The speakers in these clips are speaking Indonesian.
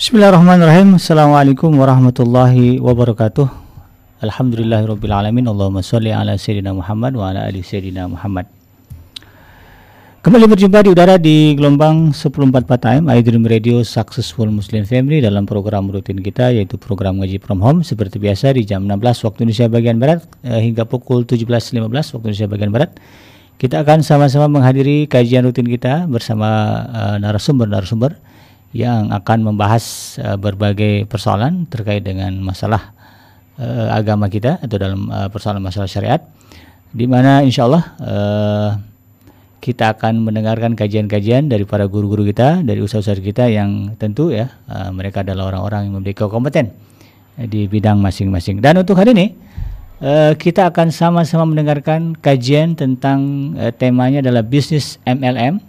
Bismillahirrahmanirrahim. Assalamualaikum warahmatullahi wabarakatuh. Alhamdulillahirrabbilalamin. Allahumma salli ala Sayyidina Muhammad wa ala ali Sayyidina Muhammad. Kembali berjumpa di udara di gelombang 104 time iDream Radio Successful Muslim Family dalam program rutin kita yaitu program ngaji from home seperti biasa di jam 16 waktu Indonesia bagian Barat eh, hingga pukul 17.15 waktu Indonesia bagian Barat. Kita akan sama-sama menghadiri kajian rutin kita bersama eh, narasumber-narasumber yang akan membahas uh, berbagai persoalan terkait dengan masalah uh, agama kita atau dalam uh, persoalan masalah syariat di mana insya Allah uh, kita akan mendengarkan kajian-kajian dari para guru-guru kita, dari usaha-usaha kita yang tentu ya uh, mereka adalah orang-orang yang memiliki kompeten di bidang masing-masing. Dan untuk hari ini uh, kita akan sama-sama mendengarkan kajian tentang uh, temanya adalah bisnis MLM.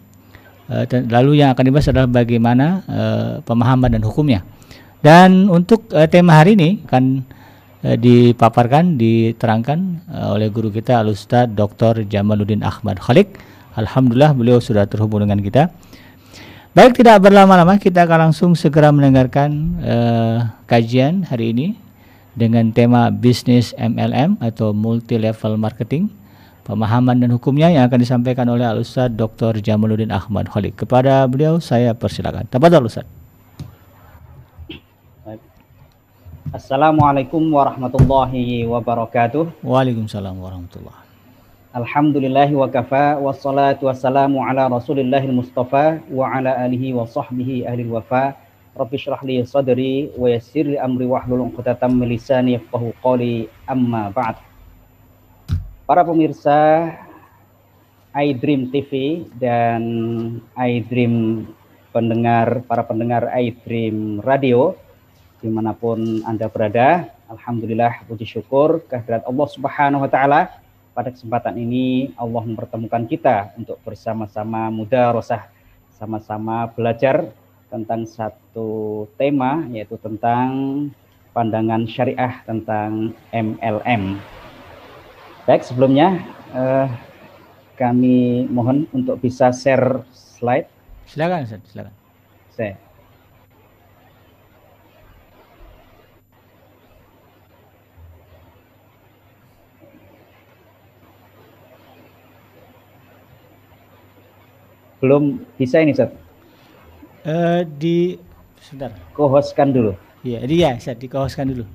Uh, lalu yang akan dibahas adalah bagaimana uh, pemahaman dan hukumnya. Dan untuk uh, tema hari ini akan dipaparkan, diterangkan oleh guru kita Al Ustaz Dr. Jamaluddin Ahmad Khalik Alhamdulillah beliau sudah terhubung dengan kita. Baik tidak berlama-lama kita akan langsung segera mendengarkan uh, kajian hari ini dengan tema bisnis MLM atau multi level marketing pemahaman dan hukumnya yang akan disampaikan oleh Al Ustaz Dr. Jamaluddin Ahmad Khalid. Kepada beliau saya persilakan. Tafadhol Ustaz. Assalamualaikum warahmatullahi wabarakatuh. Waalaikumsalam warahmatullahi Alhamdulillahi wa kafa wassalatu wassalamu ala rasulillahil mustafa wa ala alihi wa sahbihi ahli wafa Rabbi syrah li sadri wa yassir li amri wahlul 'uqdatam min lisani yafqahu qawli amma ba'd Para pemirsa iDream TV dan iDream pendengar para pendengar iDream Radio di mana pun anda berada Alhamdulillah puji syukur kehadirat Allah Subhanahu wa taala pada kesempatan ini Allah mempertemukan kita untuk bersama-sama muda rosah sama-sama belajar tentang satu tema yaitu tentang pandangan syariah tentang MLM. Baik, sebelumnya eh, kami mohon untuk bisa share slide. Silakan, silakan. Saya. belum bisa ini Ustaz. Uh, di sebentar. Kohoskan dulu. Iya, dia Ustaz, di kohoskan dulu.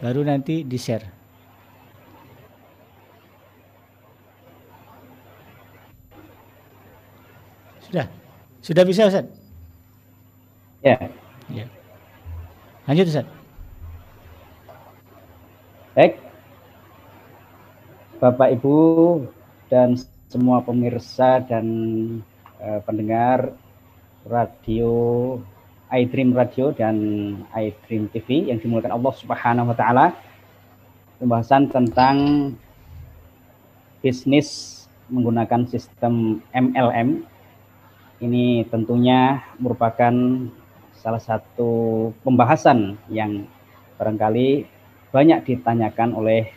Baru nanti di share. Sudah. Sudah bisa Ustaz? Ya. Ya. Lanjut Ustaz. Baik. Bapak Ibu dan semua pemirsa dan uh, pendengar radio iDream Radio dan iDream TV yang dimulakan Allah Subhanahu wa taala. Pembahasan tentang bisnis menggunakan sistem MLM ini tentunya merupakan salah satu pembahasan yang barangkali banyak ditanyakan oleh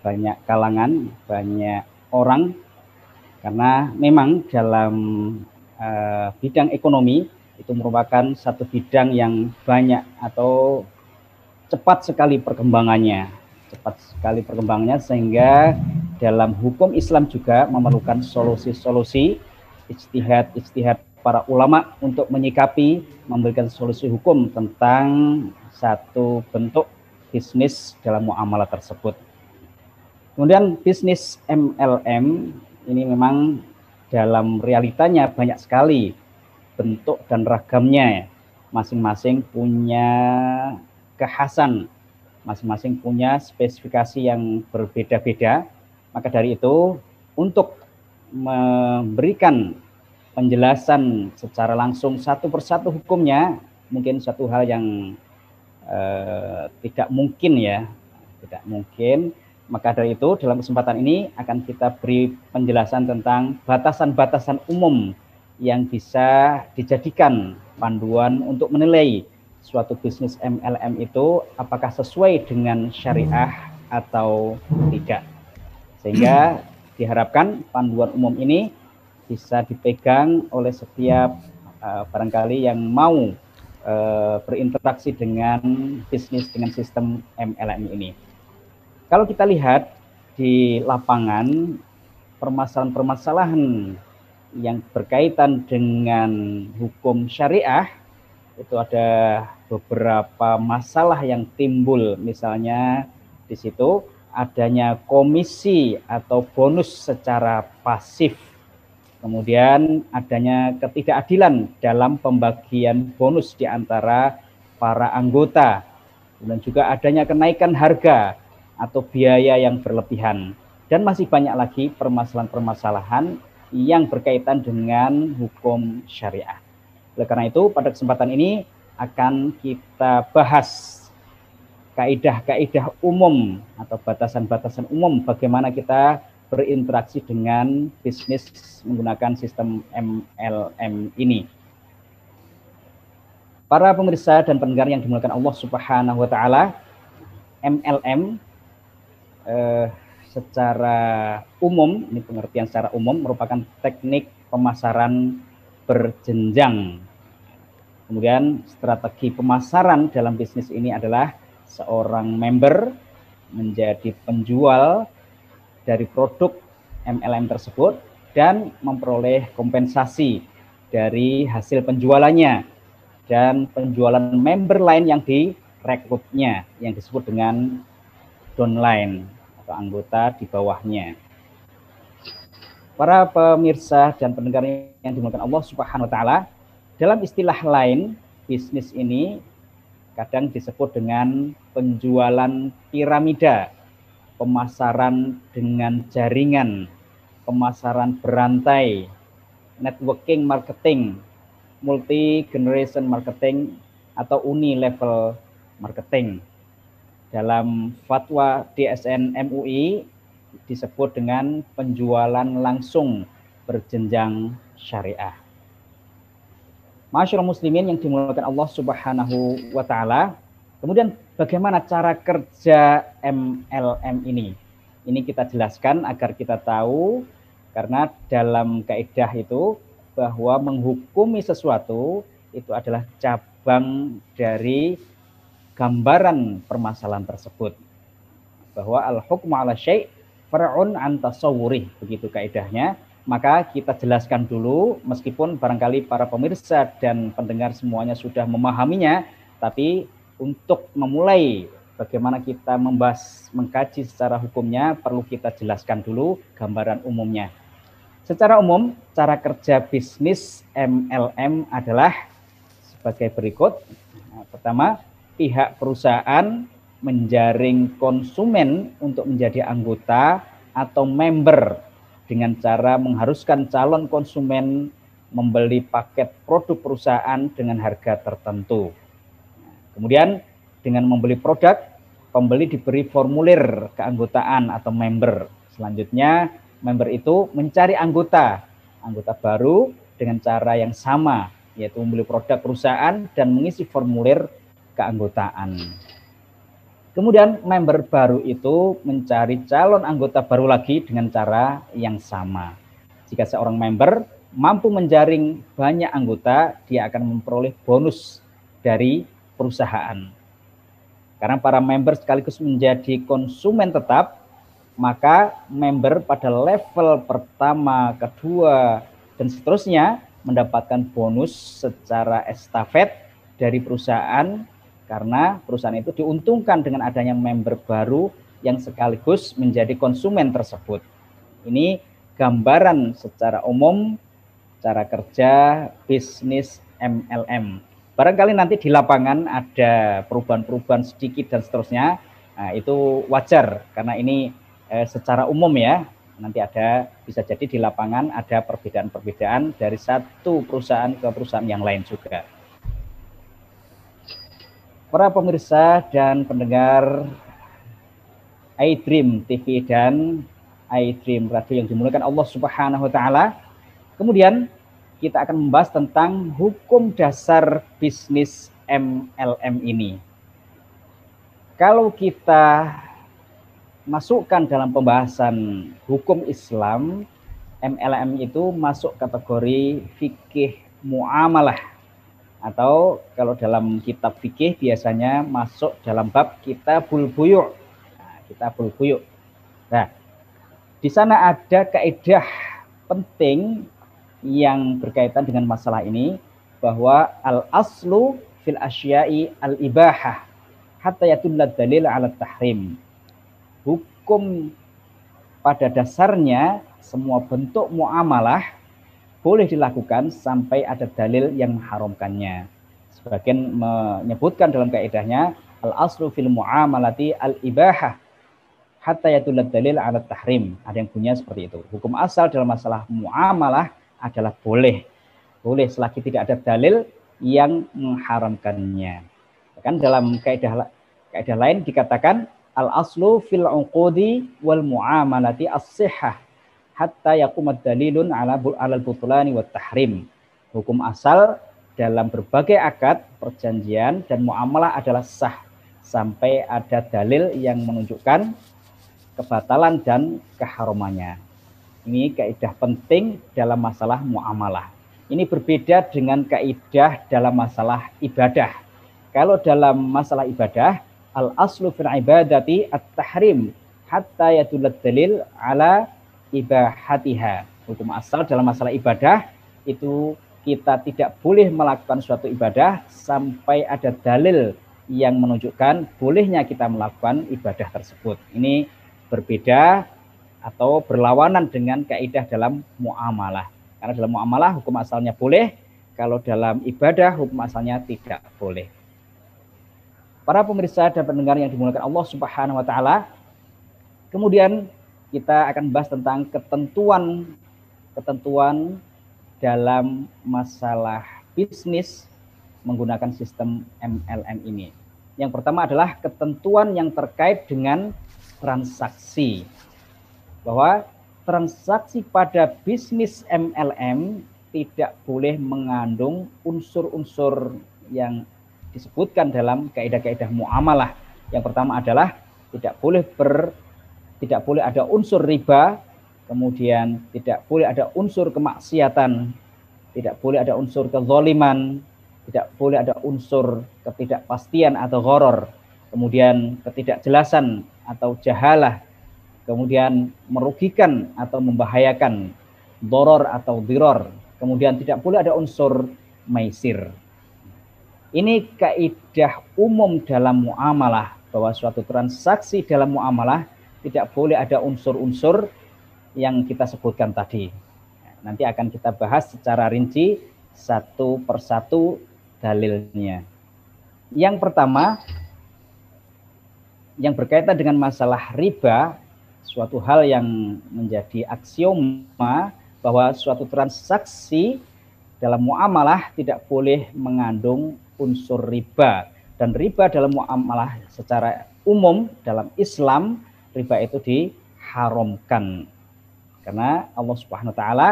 banyak kalangan, banyak orang. Karena memang dalam uh, bidang ekonomi itu merupakan satu bidang yang banyak atau cepat sekali perkembangannya. Cepat sekali perkembangannya sehingga dalam hukum Islam juga memerlukan solusi-solusi istihad istihad para ulama untuk menyikapi memberikan solusi hukum tentang satu bentuk bisnis dalam muamalah tersebut. Kemudian bisnis MLM ini memang dalam realitanya banyak sekali bentuk dan ragamnya masing-masing punya kekhasan masing-masing punya spesifikasi yang berbeda-beda maka dari itu untuk memberikan penjelasan secara langsung satu persatu hukumnya mungkin satu hal yang eh, tidak mungkin ya tidak mungkin maka dari itu dalam kesempatan ini akan kita beri penjelasan tentang batasan-batasan umum yang bisa dijadikan panduan untuk menilai suatu bisnis MLM itu apakah sesuai dengan syariah atau tidak. Sehingga diharapkan panduan umum ini bisa dipegang oleh setiap uh, barangkali yang mau uh, berinteraksi dengan bisnis dengan sistem MLM ini. Kalau kita lihat di lapangan permasalahan-permasalahan yang berkaitan dengan hukum syariah itu ada beberapa masalah yang timbul misalnya di situ adanya komisi atau bonus secara pasif. Kemudian adanya ketidakadilan dalam pembagian bonus di antara para anggota. Dan juga adanya kenaikan harga atau biaya yang berlebihan. Dan masih banyak lagi permasalahan-permasalahan yang berkaitan dengan hukum syariah. Oleh karena itu, pada kesempatan ini akan kita bahas kaidah-kaidah umum atau batasan-batasan umum bagaimana kita berinteraksi dengan bisnis menggunakan sistem MLM ini. Para pemirsa dan pendengar yang dimuliakan Allah Subhanahu wa taala, MLM eh, secara umum, ini pengertian secara umum merupakan teknik pemasaran berjenjang Kemudian strategi pemasaran dalam bisnis ini adalah seorang member menjadi penjual dari produk MLM tersebut dan memperoleh kompensasi dari hasil penjualannya dan penjualan member lain yang direkrutnya yang disebut dengan downline atau anggota di bawahnya. Para pemirsa dan pendengar yang dimuliakan Allah Subhanahu wa taala, dalam istilah lain, bisnis ini kadang disebut dengan penjualan piramida, pemasaran dengan jaringan, pemasaran berantai, networking marketing, multi generation marketing atau uni level marketing. Dalam fatwa DSN MUI disebut dengan penjualan langsung berjenjang syariah. Masyarakat muslimin yang dimulakan Allah Subhanahu wa taala. Kemudian bagaimana cara kerja MLM ini? Ini kita jelaskan agar kita tahu karena dalam kaidah itu bahwa menghukumi sesuatu itu adalah cabang dari gambaran permasalahan tersebut. Bahwa al-hukmu ala syai' far'un an tasawwurih begitu kaidahnya maka kita jelaskan dulu meskipun barangkali para pemirsa dan pendengar semuanya sudah memahaminya tapi untuk memulai bagaimana kita membahas mengkaji secara hukumnya perlu kita jelaskan dulu gambaran umumnya. Secara umum cara kerja bisnis MLM adalah sebagai berikut. Nah, pertama, pihak perusahaan menjaring konsumen untuk menjadi anggota atau member dengan cara mengharuskan calon konsumen membeli paket produk perusahaan dengan harga tertentu. Kemudian dengan membeli produk, pembeli diberi formulir keanggotaan atau member. Selanjutnya, member itu mencari anggota, anggota baru dengan cara yang sama, yaitu membeli produk perusahaan dan mengisi formulir keanggotaan. Kemudian member baru itu mencari calon anggota baru lagi dengan cara yang sama. Jika seorang member mampu menjaring banyak anggota, dia akan memperoleh bonus dari perusahaan. Karena para member sekaligus menjadi konsumen tetap, maka member pada level pertama, kedua, dan seterusnya mendapatkan bonus secara estafet dari perusahaan karena perusahaan itu diuntungkan dengan adanya member baru yang sekaligus menjadi konsumen tersebut. Ini gambaran secara umum cara kerja bisnis MLM. Barangkali nanti di lapangan ada perubahan-perubahan sedikit dan seterusnya. Nah, itu wajar karena ini eh, secara umum ya. Nanti ada bisa jadi di lapangan ada perbedaan-perbedaan dari satu perusahaan ke perusahaan yang lain juga para pemirsa dan pendengar iDream TV dan iDream Radio yang dimulakan Allah Subhanahu wa taala. Kemudian kita akan membahas tentang hukum dasar bisnis MLM ini. Kalau kita masukkan dalam pembahasan hukum Islam, MLM itu masuk kategori fikih muamalah atau kalau dalam kitab fikih biasanya masuk dalam bab kitabul buyu' nah, kitabul buyu' nah di sana ada kaidah penting yang berkaitan dengan masalah ini bahwa al aslu fil asyai al ibahah hatta yatulla dalil ala tahrim. Hukum pada dasarnya semua bentuk muamalah boleh dilakukan sampai ada dalil yang mengharamkannya. Sebagian menyebutkan dalam kaidahnya al aslu fil muamalati al ibahah hatta yatulla dalil ala tahrim. Ada yang punya seperti itu. Hukum asal dalam masalah muamalah adalah boleh. Boleh selagi tidak ada dalil yang mengharamkannya. Kan dalam kaidah kaidah lain dikatakan al aslu fil uqudi wal muamalati as-sihhah hatta yaqumat dalilun ala alal butulani wat tahrim. Hukum asal dalam berbagai akad, perjanjian dan muamalah adalah sah sampai ada dalil yang menunjukkan kebatalan dan keharumannya. Ini kaidah penting dalam masalah muamalah. Ini berbeda dengan kaidah dalam masalah ibadah. Kalau dalam masalah ibadah, al aslu fil ibadati at-tahrim hatta yadullat dalil ala ibahatiha. Hukum asal dalam masalah ibadah itu kita tidak boleh melakukan suatu ibadah sampai ada dalil yang menunjukkan bolehnya kita melakukan ibadah tersebut. Ini berbeda atau berlawanan dengan kaidah dalam muamalah. Karena dalam muamalah hukum asalnya boleh, kalau dalam ibadah hukum asalnya tidak boleh. Para pemirsa dan pendengar yang dimuliakan Allah Subhanahu wa taala, kemudian kita akan bahas tentang ketentuan ketentuan dalam masalah bisnis menggunakan sistem MLM ini. Yang pertama adalah ketentuan yang terkait dengan transaksi bahwa transaksi pada bisnis MLM tidak boleh mengandung unsur-unsur yang disebutkan dalam kaidah-kaidah muamalah. Yang pertama adalah tidak boleh ber tidak boleh ada unsur riba, kemudian tidak boleh ada unsur kemaksiatan, tidak boleh ada unsur kezoliman, tidak boleh ada unsur ketidakpastian atau horor, kemudian ketidakjelasan atau jahalah, kemudian merugikan atau membahayakan doror atau diror, kemudian tidak boleh ada unsur maisir. Ini kaidah umum dalam muamalah bahwa suatu transaksi dalam muamalah tidak boleh ada unsur-unsur yang kita sebutkan tadi. Nanti akan kita bahas secara rinci satu persatu dalilnya. Yang pertama, yang berkaitan dengan masalah riba suatu hal yang menjadi aksioma bahwa suatu transaksi dalam muamalah tidak boleh mengandung unsur riba dan riba dalam muamalah secara umum dalam Islam riba itu diharamkan. Karena Allah Subhanahu wa taala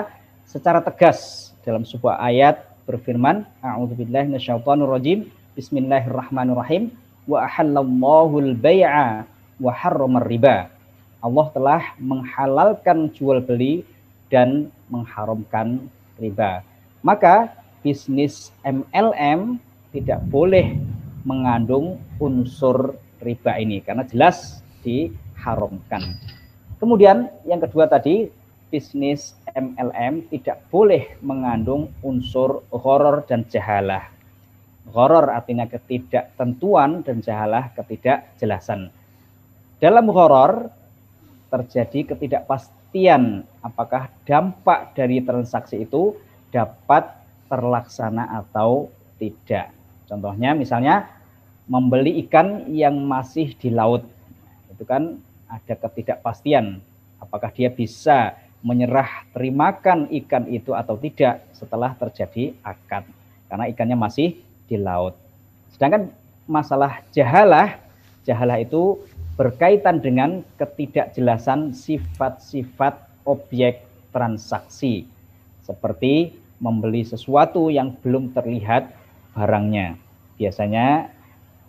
secara tegas dalam sebuah ayat berfirman a'udzubillahi minasyaitonirrajim bismillahirrahmanirrahim. Wa ahallallahu al-bai'a wa harramar riba. Allah telah menghalalkan jual beli dan mengharamkan riba. Maka bisnis MLM tidak boleh mengandung unsur riba ini. Karena jelas diharamkan. Kemudian yang kedua tadi bisnis MLM tidak boleh mengandung unsur horor dan jahalah. Horor artinya ketidaktentuan dan jahalah ketidakjelasan. Dalam horor terjadi ketidakpastian apakah dampak dari transaksi itu dapat terlaksana atau tidak. Contohnya misalnya membeli ikan yang masih di laut. Itu kan ada ketidakpastian apakah dia bisa menyerah terimakan ikan itu atau tidak setelah terjadi akad karena ikannya masih di laut. Sedangkan masalah jahalah, jahalah itu berkaitan dengan ketidakjelasan sifat-sifat objek transaksi seperti membeli sesuatu yang belum terlihat barangnya. Biasanya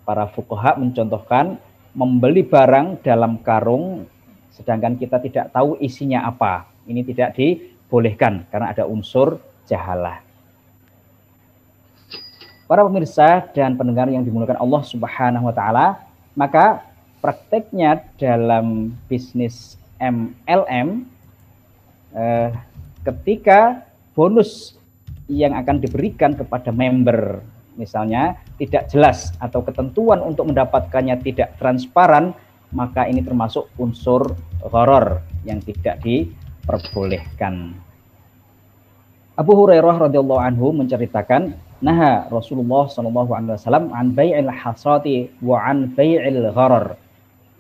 para fukoha mencontohkan membeli barang dalam karung sedangkan kita tidak tahu isinya apa. Ini tidak dibolehkan karena ada unsur jahalah. Para pemirsa dan pendengar yang dimulakan Allah Subhanahu wa taala, maka prakteknya dalam bisnis MLM eh, ketika bonus yang akan diberikan kepada member misalnya tidak jelas atau ketentuan untuk mendapatkannya tidak transparan, maka ini termasuk unsur horor yang tidak diperbolehkan. Abu Hurairah radhiyallahu anhu menceritakan, "Naha Rasulullah sallallahu alaihi wasallam an bai'il hasati wa an bai'il gharar."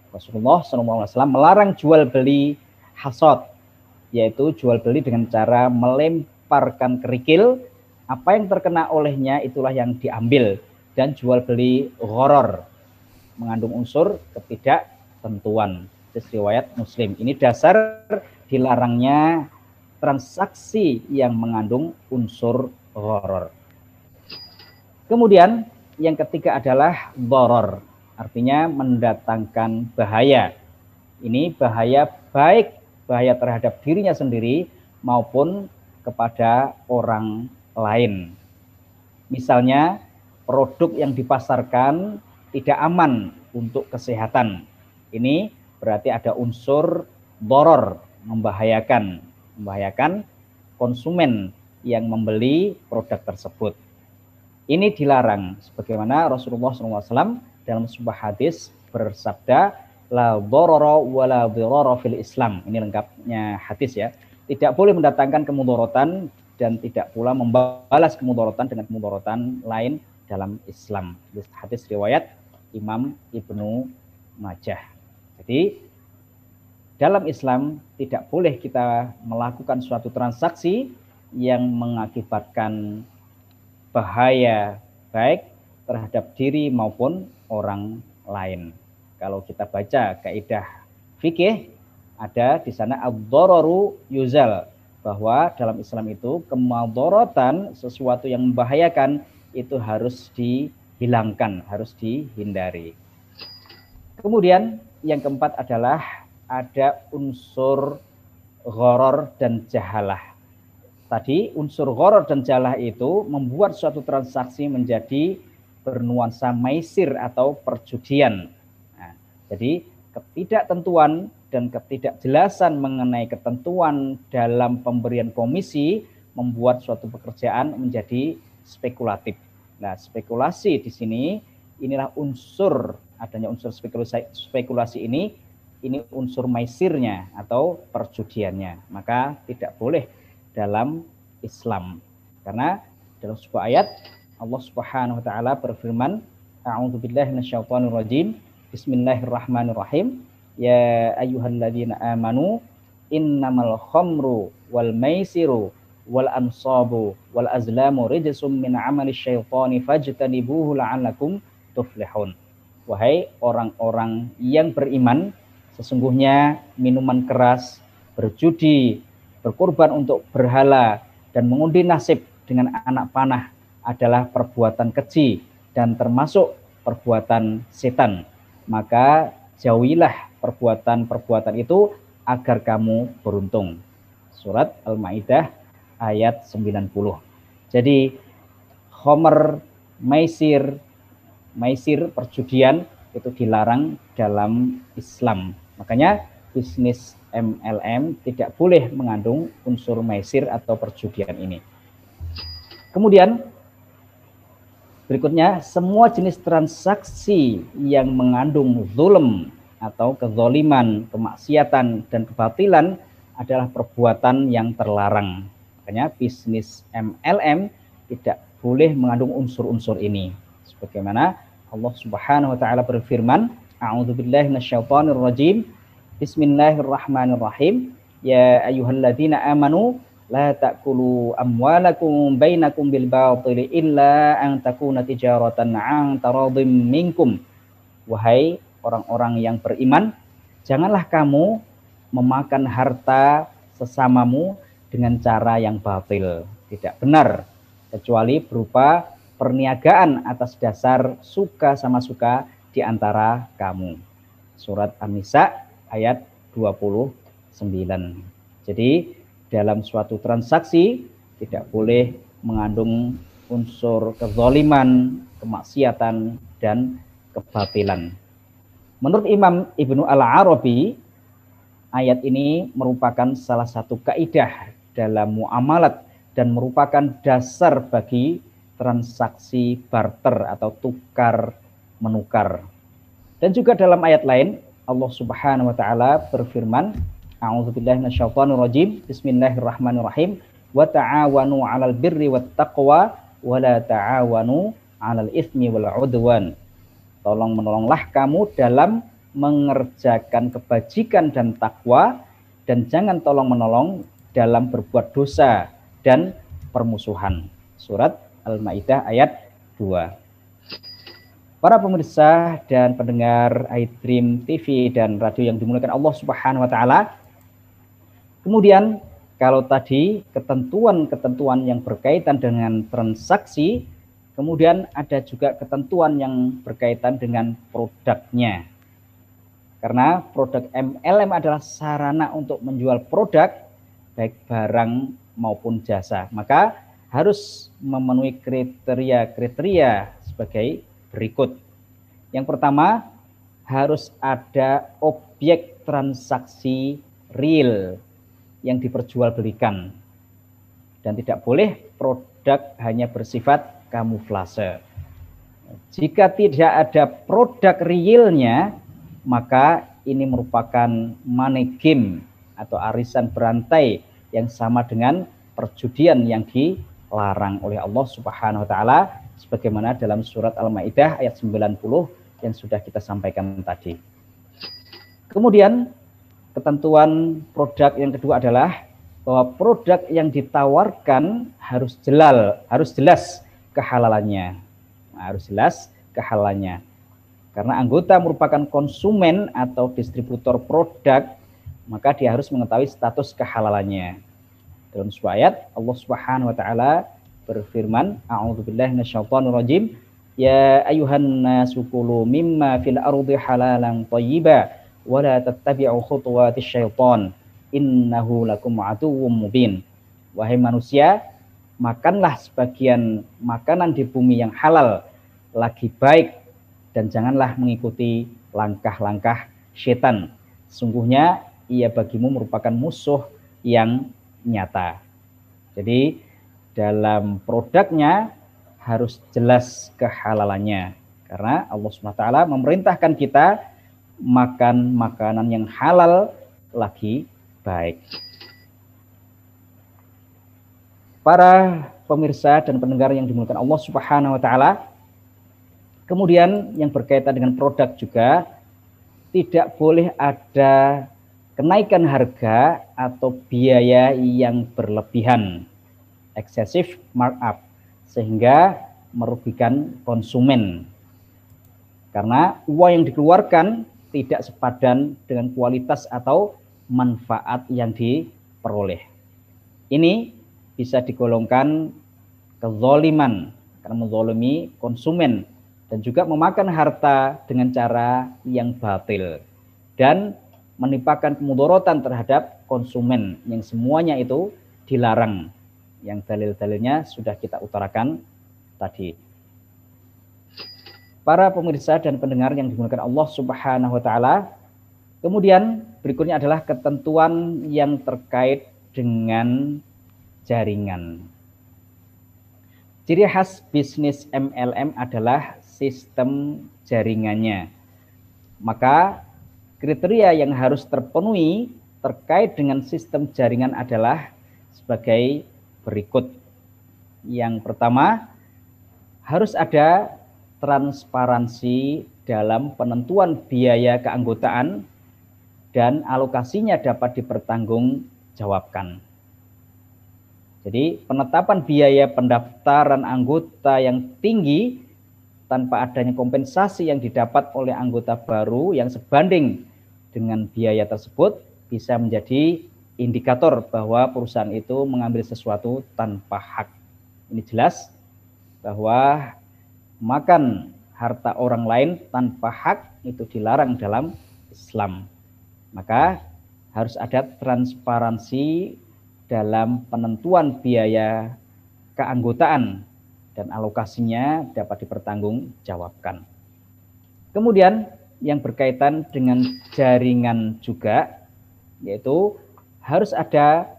Rasulullah sallallahu alaihi wasallam melarang jual beli hasad, yaitu jual beli dengan cara melemparkan kerikil, apa yang terkena olehnya itulah yang diambil dan jual beli gharar mengandung unsur ketidaktentuan. Riwayat Muslim. Ini dasar dilarangnya transaksi yang mengandung unsur horor. Kemudian yang ketiga adalah boror, artinya mendatangkan bahaya. Ini bahaya baik bahaya terhadap dirinya sendiri maupun kepada orang lain. Misalnya produk yang dipasarkan tidak aman untuk kesehatan. Ini berarti ada unsur boror, membahayakan membahayakan konsumen yang membeli produk tersebut. Ini dilarang sebagaimana Rasulullah SAW dalam sebuah hadis bersabda la dharara wa la fil Islam. Ini lengkapnya hadis ya. Tidak boleh mendatangkan kemudorotan dan tidak pula membalas kemudorotan dengan kemudorotan lain dalam Islam. Hadis riwayat Imam Ibnu Majah. Jadi dalam Islam tidak boleh kita melakukan suatu transaksi yang mengakibatkan bahaya baik terhadap diri maupun orang lain. Kalau kita baca kaidah fikih ada di sana ad-dararu yuzal bahwa dalam Islam itu kemadorotan sesuatu yang membahayakan itu harus dihilangkan, harus dihindari. Kemudian yang keempat adalah ada unsur goror dan jahalah. Tadi unsur goror dan jahalah itu membuat suatu transaksi menjadi bernuansa maisir atau perjudian. Nah, jadi ketidaktentuan dan ketidakjelasan mengenai ketentuan dalam pemberian komisi membuat suatu pekerjaan menjadi spekulatif. Nah, spekulasi di sini inilah unsur adanya unsur spekulasi, spekulasi ini ini unsur maisirnya atau perjudiannya. Maka tidak boleh dalam Islam. Karena dalam sebuah ayat Allah Subhanahu wa taala berfirman, A'udzu billahi minasyaitonir rajim. Bismillahirrahmanirrahim. Ya ayyuhalladzina amanu innamal khamru wal maisiru wal ansabu wal azlamu rijsum min amali syaitani fajtanibuhu la'allakum tuflihun. Wahai orang-orang yang beriman, Sesungguhnya minuman keras, berjudi, berkorban untuk berhala, dan mengundi nasib dengan anak panah adalah perbuatan keji dan termasuk perbuatan setan. Maka jauhilah perbuatan-perbuatan itu agar kamu beruntung. Surat Al-Maidah ayat 90. Jadi homer, maisir, maisir perjudian itu dilarang dalam Islam. Makanya bisnis MLM tidak boleh mengandung unsur maisir atau perjudian ini. Kemudian berikutnya semua jenis transaksi yang mengandung zulm atau kezoliman, kemaksiatan dan kebatilan adalah perbuatan yang terlarang. Makanya bisnis MLM tidak boleh mengandung unsur-unsur ini. Sebagaimana Allah Subhanahu wa taala berfirman, A'udzu billahi minasyaitonir rajim. Bismillahirrahmanirrahim. Ya ayyuhalladzina amanu la ta'kulu amwalakum bainakum bil batili illa an takuna tijaratan an taradim minkum. Wahai orang-orang yang beriman, janganlah kamu memakan harta sesamamu dengan cara yang batil, tidak benar, kecuali berupa perniagaan atas dasar suka sama suka di antara kamu. Surat An-Nisa ayat 29. Jadi dalam suatu transaksi tidak boleh mengandung unsur kezaliman, kemaksiatan dan kebatilan. Menurut Imam Ibnu Al-Arabi, ayat ini merupakan salah satu kaidah dalam muamalat dan merupakan dasar bagi transaksi barter atau tukar menukar. Dan juga dalam ayat lain Allah Subhanahu wa taala berfirman, A'udzubillahi. Bismillahirrahmanirrahim. Wa ta'awanu 'alal birri wat taqwa wa la ta'awanu 'alal itsmi wal 'udwan. Tolong menolonglah kamu dalam mengerjakan kebajikan dan takwa dan jangan tolong menolong dalam berbuat dosa dan permusuhan. Surat Al-Maidah ayat 2. Para pemirsa dan pendengar iDream TV dan radio yang dimuliakan Allah Subhanahu wa taala. Kemudian kalau tadi ketentuan-ketentuan yang berkaitan dengan transaksi, kemudian ada juga ketentuan yang berkaitan dengan produknya. Karena produk MLM adalah sarana untuk menjual produk baik barang maupun jasa. Maka harus memenuhi kriteria-kriteria sebagai berikut. Yang pertama, harus ada objek transaksi real yang diperjualbelikan. Dan tidak boleh produk hanya bersifat kamuflase. Jika tidak ada produk realnya, maka ini merupakan money game atau arisan berantai yang sama dengan perjudian yang dilarang oleh Allah Subhanahu wa taala sebagaimana dalam surat Al-Maidah ayat 90 yang sudah kita sampaikan tadi. Kemudian ketentuan produk yang kedua adalah bahwa produk yang ditawarkan harus jelas, harus jelas kehalalannya. Nah, harus jelas kehalalannya. Karena anggota merupakan konsumen atau distributor produk, maka dia harus mengetahui status kehalalannya. Dalam sebuah ayat Allah Subhanahu wa taala berfirman, A'udzubillahi minasyaitonirrajim, Ya ayuhan nasu kulu mimma fil ardi halalan thayyiba wa la tattabi'u khutuwatis syaitan innahu lakum aduwwum mubin. Wahai manusia, makanlah sebagian makanan di bumi yang halal lagi baik dan janganlah mengikuti langkah-langkah setan. Sungguhnya ia bagimu merupakan musuh yang nyata. Jadi dalam produknya harus jelas kehalalannya. Karena Allah SWT memerintahkan kita makan makanan yang halal lagi baik. Para pemirsa dan pendengar yang dimuliakan Allah Subhanahu wa taala, Kemudian yang berkaitan dengan produk juga tidak boleh ada kenaikan harga atau biaya yang berlebihan, excessive markup, sehingga merugikan konsumen. Karena uang yang dikeluarkan tidak sepadan dengan kualitas atau manfaat yang diperoleh. Ini bisa digolongkan kezoliman karena menzolimi konsumen dan juga memakan harta dengan cara yang batil dan menimpakan kemudorotan terhadap konsumen yang semuanya itu dilarang yang dalil-dalilnya sudah kita utarakan tadi. Para pemirsa dan pendengar yang dimuliakan Allah Subhanahu wa taala, kemudian berikutnya adalah ketentuan yang terkait dengan jaringan. Ciri khas bisnis MLM adalah sistem jaringannya. Maka kriteria yang harus terpenuhi terkait dengan sistem jaringan adalah sebagai berikut. Yang pertama, harus ada transparansi dalam penentuan biaya keanggotaan dan alokasinya dapat dipertanggungjawabkan. Jadi penetapan biaya pendaftaran anggota yang tinggi tanpa adanya kompensasi yang didapat oleh anggota baru yang sebanding dengan biaya tersebut bisa menjadi indikator bahwa perusahaan itu mengambil sesuatu tanpa hak. Ini jelas bahwa makan harta orang lain tanpa hak itu dilarang dalam Islam. Maka harus ada transparansi dalam penentuan biaya keanggotaan dan alokasinya dapat dipertanggungjawabkan. Kemudian yang berkaitan dengan jaringan juga yaitu harus ada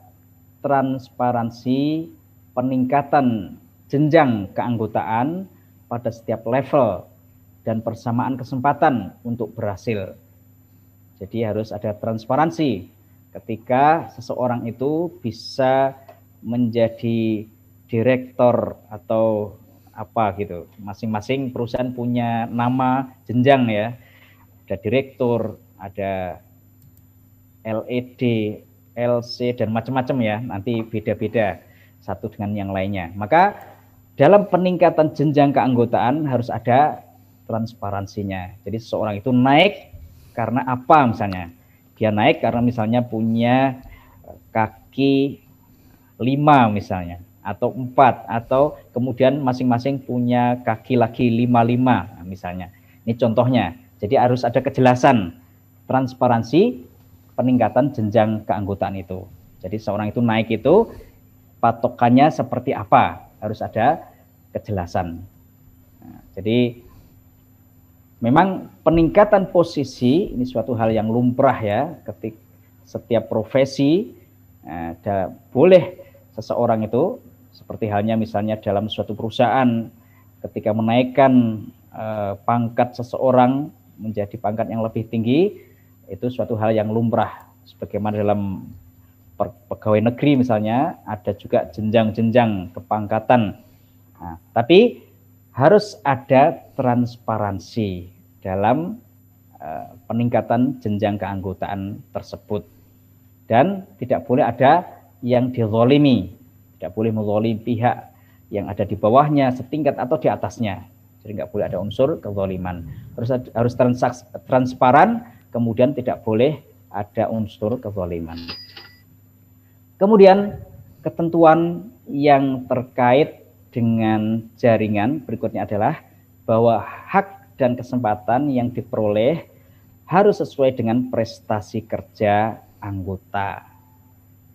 transparansi peningkatan jenjang keanggotaan pada setiap level dan persamaan kesempatan untuk berhasil. Jadi harus ada transparansi ketika seseorang itu bisa menjadi direktur atau apa gitu. Masing-masing perusahaan punya nama jenjang ya. Ada direktur, ada LED, LC dan macam-macam ya. Nanti beda-beda satu dengan yang lainnya. Maka dalam peningkatan jenjang keanggotaan harus ada transparansinya. Jadi seseorang itu naik karena apa misalnya? Dia naik karena misalnya punya kaki lima misalnya atau empat atau kemudian masing-masing punya kaki lagi lima lima misalnya. Ini contohnya. Jadi harus ada kejelasan, transparansi, peningkatan jenjang keanggotaan itu. Jadi seorang itu naik itu patokannya seperti apa? Harus ada kejelasan. Nah, jadi memang peningkatan posisi ini suatu hal yang lumrah ya ketik setiap profesi ada boleh seseorang itu seperti halnya misalnya dalam suatu perusahaan ketika menaikkan eh, pangkat seseorang menjadi pangkat yang lebih tinggi itu suatu hal yang lumrah sebagaimana dalam pegawai negeri misalnya ada juga jenjang-jenjang kepangkatan. Nah, tapi harus ada transparansi dalam uh, peningkatan jenjang keanggotaan tersebut dan tidak boleh ada yang dizolimi tidak boleh menzolim pihak yang ada di bawahnya, setingkat atau di atasnya. Jadi nggak boleh ada unsur kezoliman. Harus harus transaks, transparan, kemudian tidak boleh ada unsur kezoliman. Kemudian ketentuan yang terkait dengan jaringan berikutnya adalah bahwa hak dan kesempatan yang diperoleh harus sesuai dengan prestasi kerja anggota.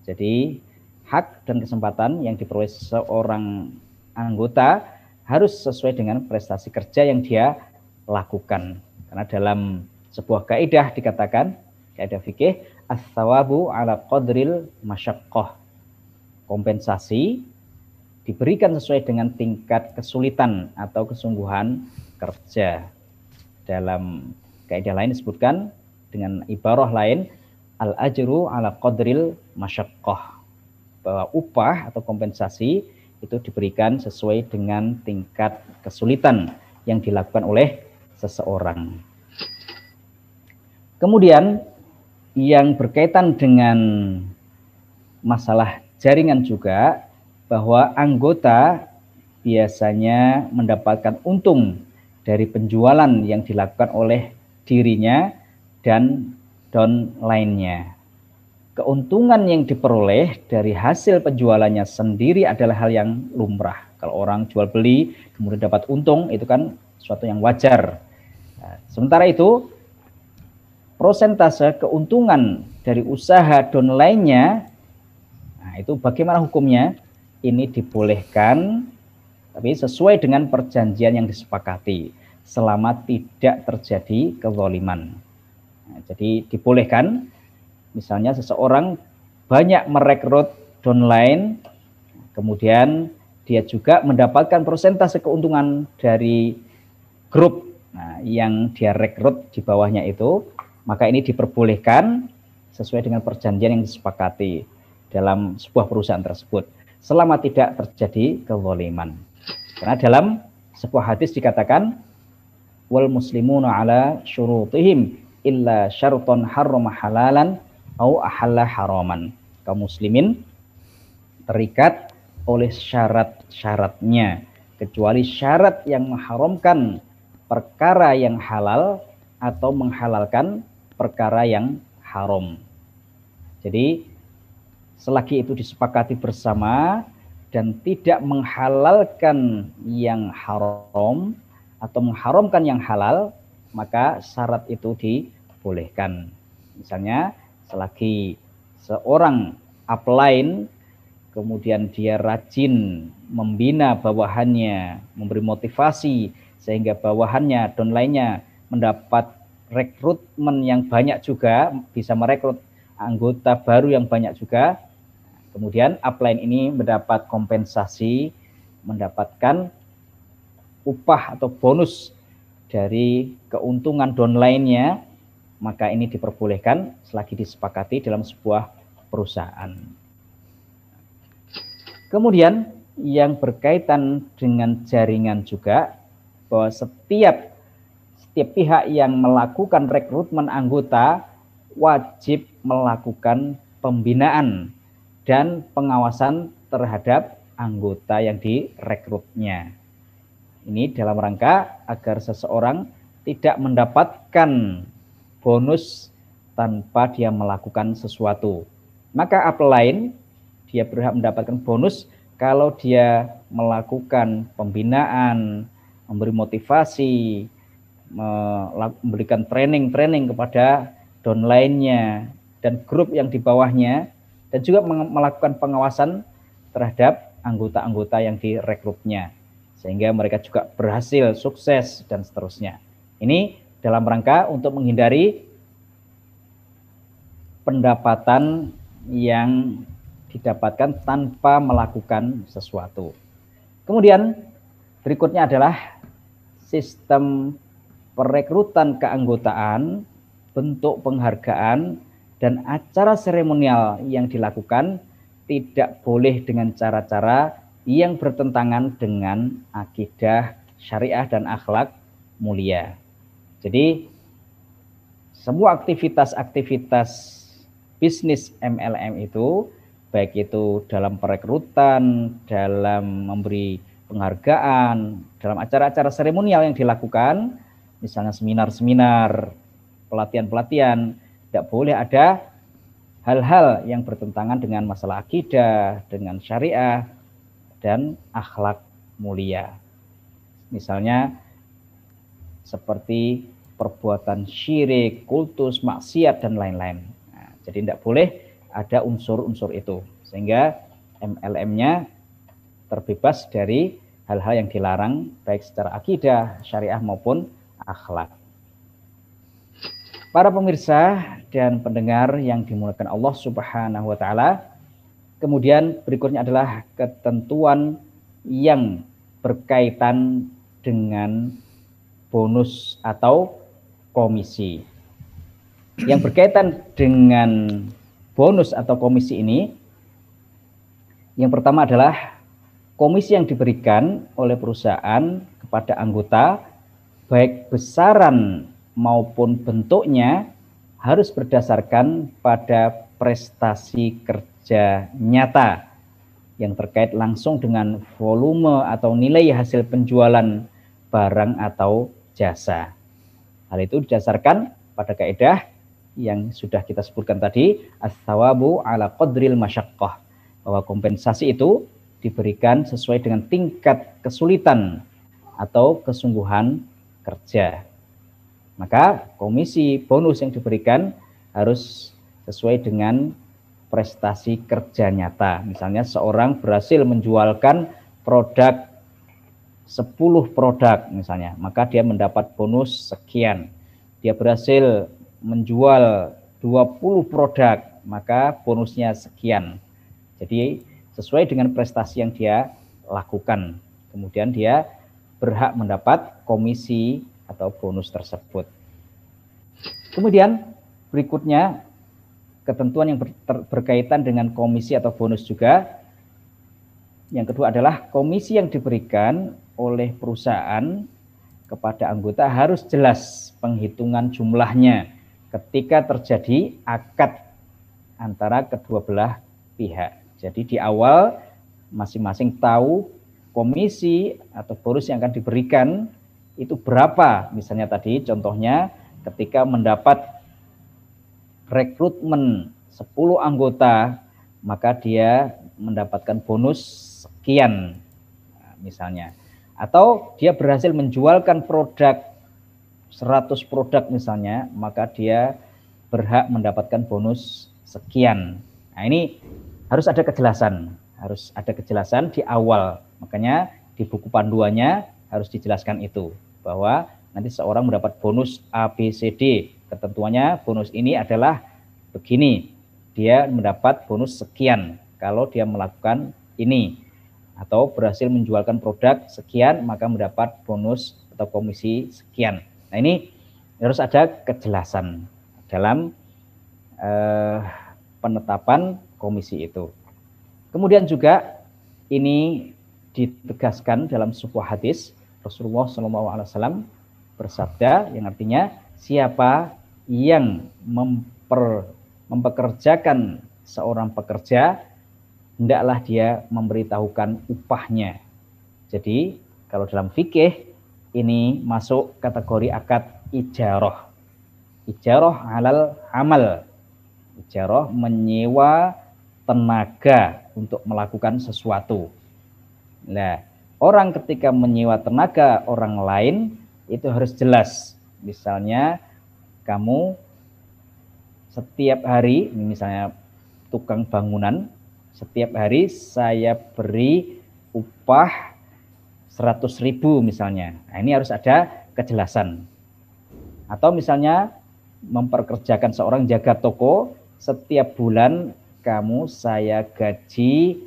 Jadi hak dan kesempatan yang diperoleh seorang anggota harus sesuai dengan prestasi kerja yang dia lakukan. Karena dalam sebuah kaidah dikatakan, kaidah fikih, as-sawabu ala qadril masyaqqah. Kompensasi diberikan sesuai dengan tingkat kesulitan atau kesungguhan kerja. Dalam kaidah lain disebutkan dengan ibarah lain, al-ajru ala qadril masyaqqah bahwa upah atau kompensasi itu diberikan sesuai dengan tingkat kesulitan yang dilakukan oleh seseorang. Kemudian yang berkaitan dengan masalah jaringan juga bahwa anggota biasanya mendapatkan untung dari penjualan yang dilakukan oleh dirinya dan don lainnya keuntungan yang diperoleh dari hasil penjualannya sendiri adalah hal yang lumrah. Kalau orang jual beli kemudian dapat untung itu kan suatu yang wajar. Nah, sementara itu prosentase keuntungan dari usaha don lainnya nah itu bagaimana hukumnya? Ini dibolehkan tapi sesuai dengan perjanjian yang disepakati selama tidak terjadi kezaliman. Nah, jadi dibolehkan Misalnya seseorang banyak merekrut downline, kemudian dia juga mendapatkan persentase keuntungan dari grup nah, yang dia rekrut di bawahnya itu, maka ini diperbolehkan sesuai dengan perjanjian yang disepakati dalam sebuah perusahaan tersebut selama tidak terjadi kezaliman. Karena dalam sebuah hadis dikatakan wal muslimuna ala syurutihim illa syarton harrama halalan au ahalla haraman. Kaum muslimin terikat oleh syarat-syaratnya kecuali syarat yang mengharamkan perkara yang halal atau menghalalkan perkara yang haram. Jadi selagi itu disepakati bersama dan tidak menghalalkan yang haram atau mengharamkan yang halal, maka syarat itu dibolehkan. Misalnya selagi seorang upline kemudian dia rajin membina bawahannya, memberi motivasi sehingga bawahannya dan lainnya mendapat rekrutmen yang banyak juga, bisa merekrut anggota baru yang banyak juga. Kemudian upline ini mendapat kompensasi, mendapatkan upah atau bonus dari keuntungan downline-nya, maka ini diperbolehkan selagi disepakati dalam sebuah perusahaan. Kemudian yang berkaitan dengan jaringan juga bahwa setiap setiap pihak yang melakukan rekrutmen anggota wajib melakukan pembinaan dan pengawasan terhadap anggota yang direkrutnya. Ini dalam rangka agar seseorang tidak mendapatkan bonus tanpa dia melakukan sesuatu. Maka upline dia berhak mendapatkan bonus kalau dia melakukan pembinaan, memberi motivasi, memberikan training-training kepada downline-nya dan grup yang di bawahnya dan juga melakukan pengawasan terhadap anggota-anggota yang direkrutnya sehingga mereka juga berhasil, sukses dan seterusnya. Ini dalam rangka untuk menghindari pendapatan yang didapatkan tanpa melakukan sesuatu. Kemudian berikutnya adalah sistem perekrutan keanggotaan, bentuk penghargaan, dan acara seremonial yang dilakukan tidak boleh dengan cara-cara yang bertentangan dengan akidah syariah dan akhlak mulia. Jadi semua aktivitas-aktivitas bisnis MLM itu baik itu dalam perekrutan, dalam memberi penghargaan, dalam acara-acara seremonial yang dilakukan, misalnya seminar-seminar, pelatihan-pelatihan, tidak boleh ada hal-hal yang bertentangan dengan masalah akidah, dengan syariah, dan akhlak mulia. Misalnya seperti perbuatan syirik, kultus, maksiat, dan lain-lain. Nah, jadi tidak boleh ada unsur-unsur itu sehingga MLM-nya terbebas dari hal-hal yang dilarang baik secara akidah, syariah maupun akhlak. Para pemirsa dan pendengar yang dimulakan Allah Subhanahu wa taala, kemudian berikutnya adalah ketentuan yang berkaitan dengan bonus atau komisi. Yang berkaitan dengan bonus atau komisi ini yang pertama adalah komisi yang diberikan oleh perusahaan kepada anggota baik besaran maupun bentuknya harus berdasarkan pada prestasi kerja nyata yang terkait langsung dengan volume atau nilai hasil penjualan barang atau jasa. Hal itu didasarkan pada kaidah yang sudah kita sebutkan tadi, as-sawabu ala qadril masyaqqah. Bahwa kompensasi itu diberikan sesuai dengan tingkat kesulitan atau kesungguhan kerja. Maka komisi bonus yang diberikan harus sesuai dengan prestasi kerja nyata. Misalnya seorang berhasil menjualkan produk 10 produk misalnya, maka dia mendapat bonus sekian. Dia berhasil menjual 20 produk, maka bonusnya sekian. Jadi sesuai dengan prestasi yang dia lakukan. Kemudian dia berhak mendapat komisi atau bonus tersebut. Kemudian berikutnya ketentuan yang ber, berkaitan dengan komisi atau bonus juga. Yang kedua adalah komisi yang diberikan oleh perusahaan kepada anggota harus jelas penghitungan jumlahnya ketika terjadi akad antara kedua belah pihak. Jadi di awal masing-masing tahu komisi atau bonus yang akan diberikan itu berapa. Misalnya tadi contohnya ketika mendapat rekrutmen 10 anggota maka dia mendapatkan bonus sekian misalnya. Atau dia berhasil menjualkan produk 100 produk misalnya, maka dia berhak mendapatkan bonus sekian. Nah, ini harus ada kejelasan, harus ada kejelasan di awal. Makanya di buku panduannya harus dijelaskan itu bahwa nanti seorang mendapat bonus ABCD. Ketentuannya bonus ini adalah begini. Dia mendapat bonus sekian kalau dia melakukan ini atau berhasil menjualkan produk sekian maka mendapat bonus atau komisi sekian. Nah, ini harus ada kejelasan dalam eh, penetapan komisi itu. Kemudian juga ini ditegaskan dalam sebuah hadis Rasulullah SAW bersabda yang artinya siapa yang memper, mempekerjakan seorang pekerja hendaklah dia memberitahukan upahnya. Jadi kalau dalam fikih ini masuk kategori akad ijarah. Ijarah halal amal. Ijarah menyewa tenaga untuk melakukan sesuatu. Nah, orang ketika menyewa tenaga orang lain itu harus jelas. Misalnya kamu setiap hari, misalnya tukang bangunan, setiap hari saya beri upah 100 ribu misalnya. Nah, ini harus ada kejelasan. Atau misalnya memperkerjakan seorang jaga toko setiap bulan kamu saya gaji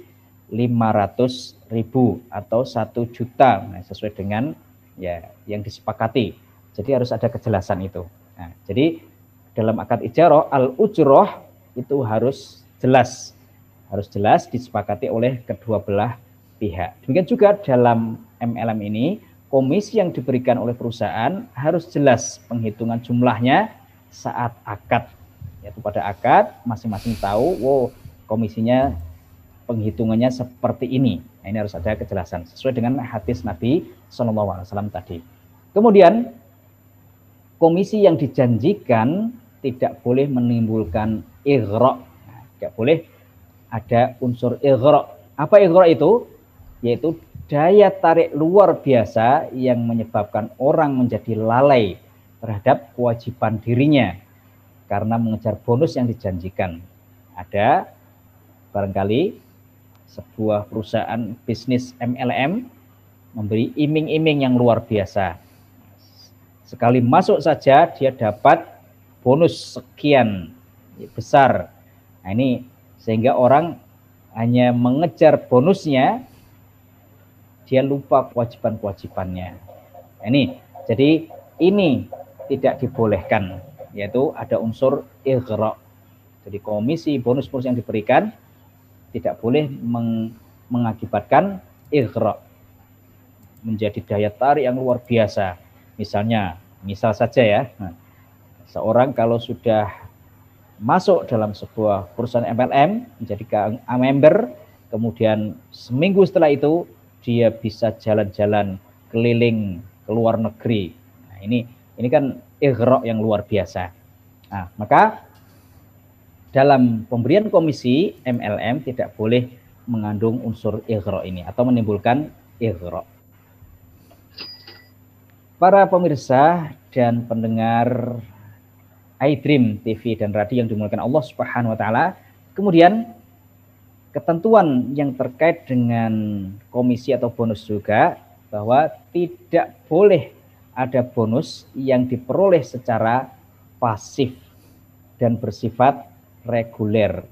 500 ribu atau satu juta nah, sesuai dengan ya yang disepakati. Jadi harus ada kejelasan itu. Nah, jadi dalam akad ijarah al ujroh itu harus jelas, harus jelas disepakati oleh kedua belah pihak. Demikian juga dalam MLM ini, komisi yang diberikan oleh perusahaan harus jelas penghitungan jumlahnya saat akad. Yaitu pada akad masing-masing tahu, wow komisinya penghitungannya seperti ini. Nah, ini harus ada kejelasan sesuai dengan hadis Nabi Wasallam tadi. Kemudian komisi yang dijanjikan tidak boleh menimbulkan igrok, nah, tidak boleh ada unsur igrok. Apa igrok itu? Yaitu daya tarik luar biasa yang menyebabkan orang menjadi lalai terhadap kewajiban dirinya karena mengejar bonus yang dijanjikan. Ada barangkali sebuah perusahaan bisnis MLM memberi iming-iming yang luar biasa. Sekali masuk saja dia dapat bonus sekian besar. Nah ini sehingga orang hanya mengejar bonusnya dia lupa kewajiban-kewajibannya. Ini, jadi ini tidak dibolehkan, yaitu ada unsur ighra. Jadi komisi bonus-bonus yang diberikan tidak boleh meng mengakibatkan ighra. Menjadi daya tarik yang luar biasa. Misalnya, misal saja ya, nah, seorang kalau sudah masuk dalam sebuah perusahaan MLM, menjadi member, kemudian seminggu setelah itu dia bisa jalan-jalan keliling ke luar negeri. Nah, ini ini kan ighra yang luar biasa. Nah, maka dalam pemberian komisi MLM tidak boleh mengandung unsur ighra ini atau menimbulkan ighra. Para pemirsa dan pendengar iDream TV dan radio yang dimulakan Allah Subhanahu wa taala, kemudian ketentuan yang terkait dengan komisi atau bonus juga bahwa tidak boleh ada bonus yang diperoleh secara pasif dan bersifat reguler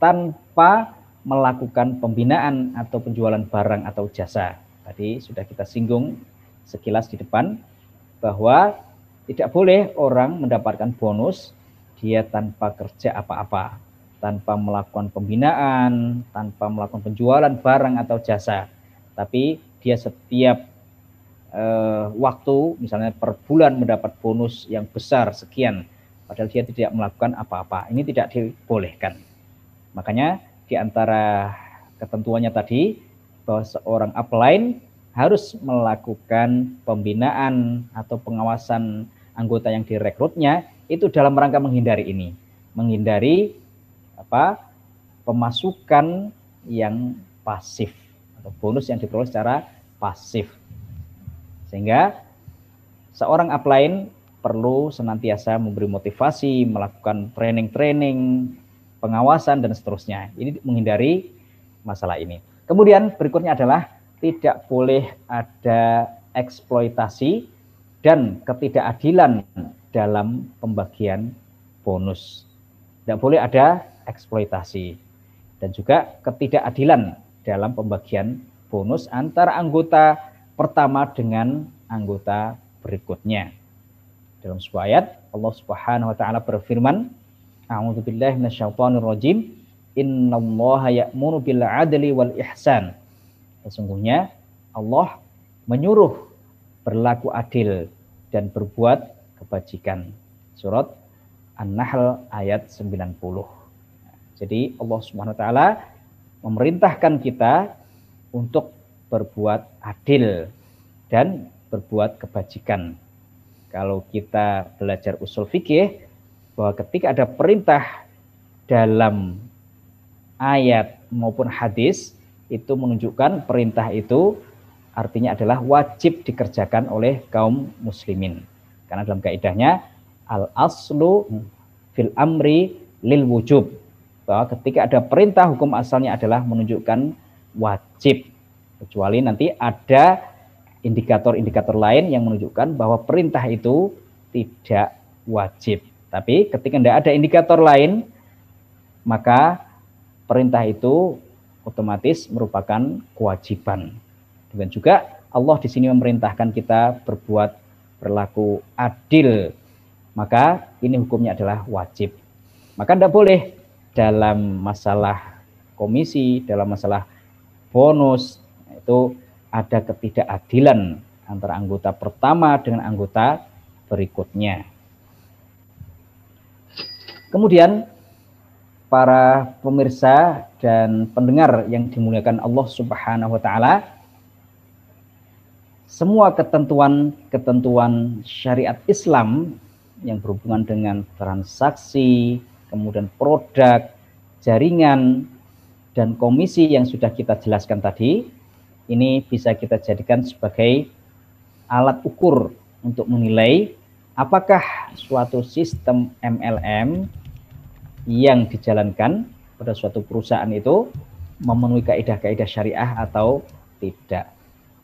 tanpa melakukan pembinaan atau penjualan barang atau jasa. Tadi sudah kita singgung sekilas di depan bahwa tidak boleh orang mendapatkan bonus dia tanpa kerja apa-apa tanpa melakukan pembinaan, tanpa melakukan penjualan barang atau jasa. Tapi dia setiap uh, waktu, misalnya per bulan mendapat bonus yang besar sekian, padahal dia tidak melakukan apa-apa. Ini tidak dibolehkan. Makanya di antara ketentuannya tadi bahwa seorang upline harus melakukan pembinaan atau pengawasan anggota yang direkrutnya itu dalam rangka menghindari ini, menghindari apa pemasukan yang pasif atau bonus yang diperoleh secara pasif. Sehingga seorang upline perlu senantiasa memberi motivasi, melakukan training-training, pengawasan dan seterusnya. Ini menghindari masalah ini. Kemudian berikutnya adalah tidak boleh ada eksploitasi dan ketidakadilan dalam pembagian bonus. Tidak boleh ada eksploitasi dan juga ketidakadilan dalam pembagian bonus antara anggota pertama dengan anggota berikutnya. Dalam sebuah ayat Allah Subhanahu wa taala berfirman, A'udzu billahi minasyaitonir rajim. Innallaha ya'muru bil adli wal ihsan. Sesungguhnya Allah menyuruh berlaku adil dan berbuat kebajikan. Surat An-Nahl ayat 90. Jadi Allah Subhanahu wa taala memerintahkan kita untuk berbuat adil dan berbuat kebajikan. Kalau kita belajar usul fikih bahwa ketika ada perintah dalam ayat maupun hadis itu menunjukkan perintah itu artinya adalah wajib dikerjakan oleh kaum muslimin. Karena dalam kaidahnya al aslu fil amri lil wujub bahwa ketika ada perintah hukum asalnya adalah menunjukkan wajib kecuali nanti ada indikator-indikator lain yang menunjukkan bahwa perintah itu tidak wajib. Tapi ketika tidak ada indikator lain, maka perintah itu otomatis merupakan kewajiban. Dan juga Allah di sini memerintahkan kita berbuat berlaku adil. Maka ini hukumnya adalah wajib. Maka tidak boleh dalam masalah komisi, dalam masalah bonus, itu ada ketidakadilan antara anggota pertama dengan anggota berikutnya. Kemudian para pemirsa dan pendengar yang dimuliakan Allah Subhanahu wa taala semua ketentuan-ketentuan syariat Islam yang berhubungan dengan transaksi, kemudian produk, jaringan dan komisi yang sudah kita jelaskan tadi ini bisa kita jadikan sebagai alat ukur untuk menilai apakah suatu sistem MLM yang dijalankan pada suatu perusahaan itu memenuhi kaidah-kaidah syariah atau tidak.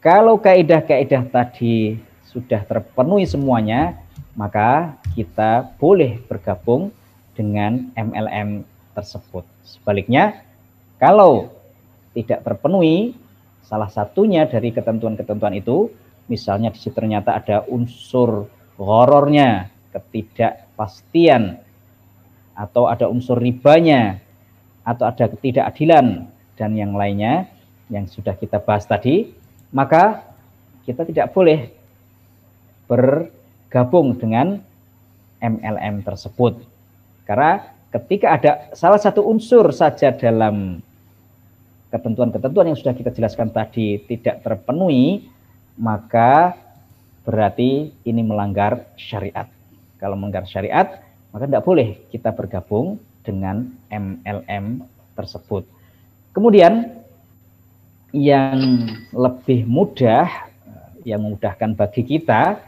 Kalau kaidah-kaidah tadi sudah terpenuhi semuanya, maka kita boleh bergabung dengan MLM tersebut. Sebaliknya, kalau tidak terpenuhi Salah satunya dari ketentuan-ketentuan itu, misalnya di situ ternyata ada unsur horornya, ketidakpastian, atau ada unsur ribanya, atau ada ketidakadilan, dan yang lainnya yang sudah kita bahas tadi, maka kita tidak boleh bergabung dengan MLM tersebut. Karena ketika ada salah satu unsur saja dalam ketentuan-ketentuan yang sudah kita jelaskan tadi tidak terpenuhi, maka berarti ini melanggar syariat. Kalau melanggar syariat, maka tidak boleh kita bergabung dengan MLM tersebut. Kemudian yang lebih mudah, yang memudahkan bagi kita,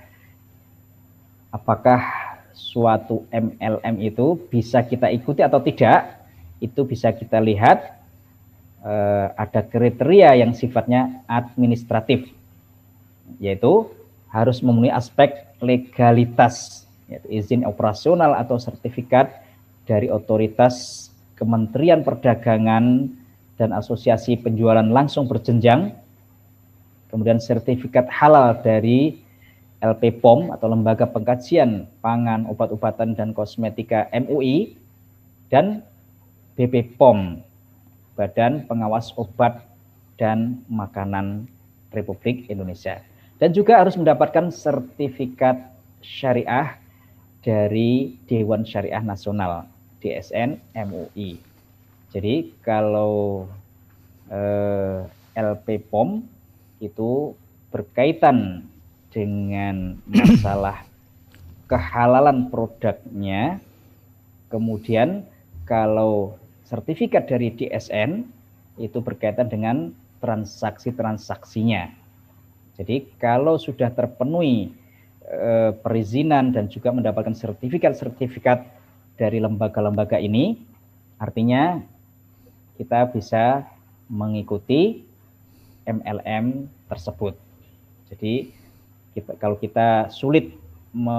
apakah suatu MLM itu bisa kita ikuti atau tidak, itu bisa kita lihat eh, ada kriteria yang sifatnya administratif, yaitu harus memenuhi aspek legalitas, yaitu izin operasional atau sertifikat dari otoritas Kementerian Perdagangan dan Asosiasi Penjualan Langsung Berjenjang, kemudian sertifikat halal dari LP POM atau Lembaga Pengkajian Pangan, Obat-obatan dan Kosmetika MUI, dan BP POM Badan Pengawas Obat dan Makanan Republik Indonesia. Dan juga harus mendapatkan sertifikat syariah dari Dewan Syariah Nasional DSN MUI. Jadi kalau eh, LP POM itu berkaitan dengan masalah kehalalan produknya, kemudian kalau sertifikat dari DSN itu berkaitan dengan transaksi-transaksinya. Jadi kalau sudah terpenuhi e, perizinan dan juga mendapatkan sertifikat-sertifikat dari lembaga-lembaga ini, artinya kita bisa mengikuti MLM tersebut. Jadi kita kalau kita sulit me,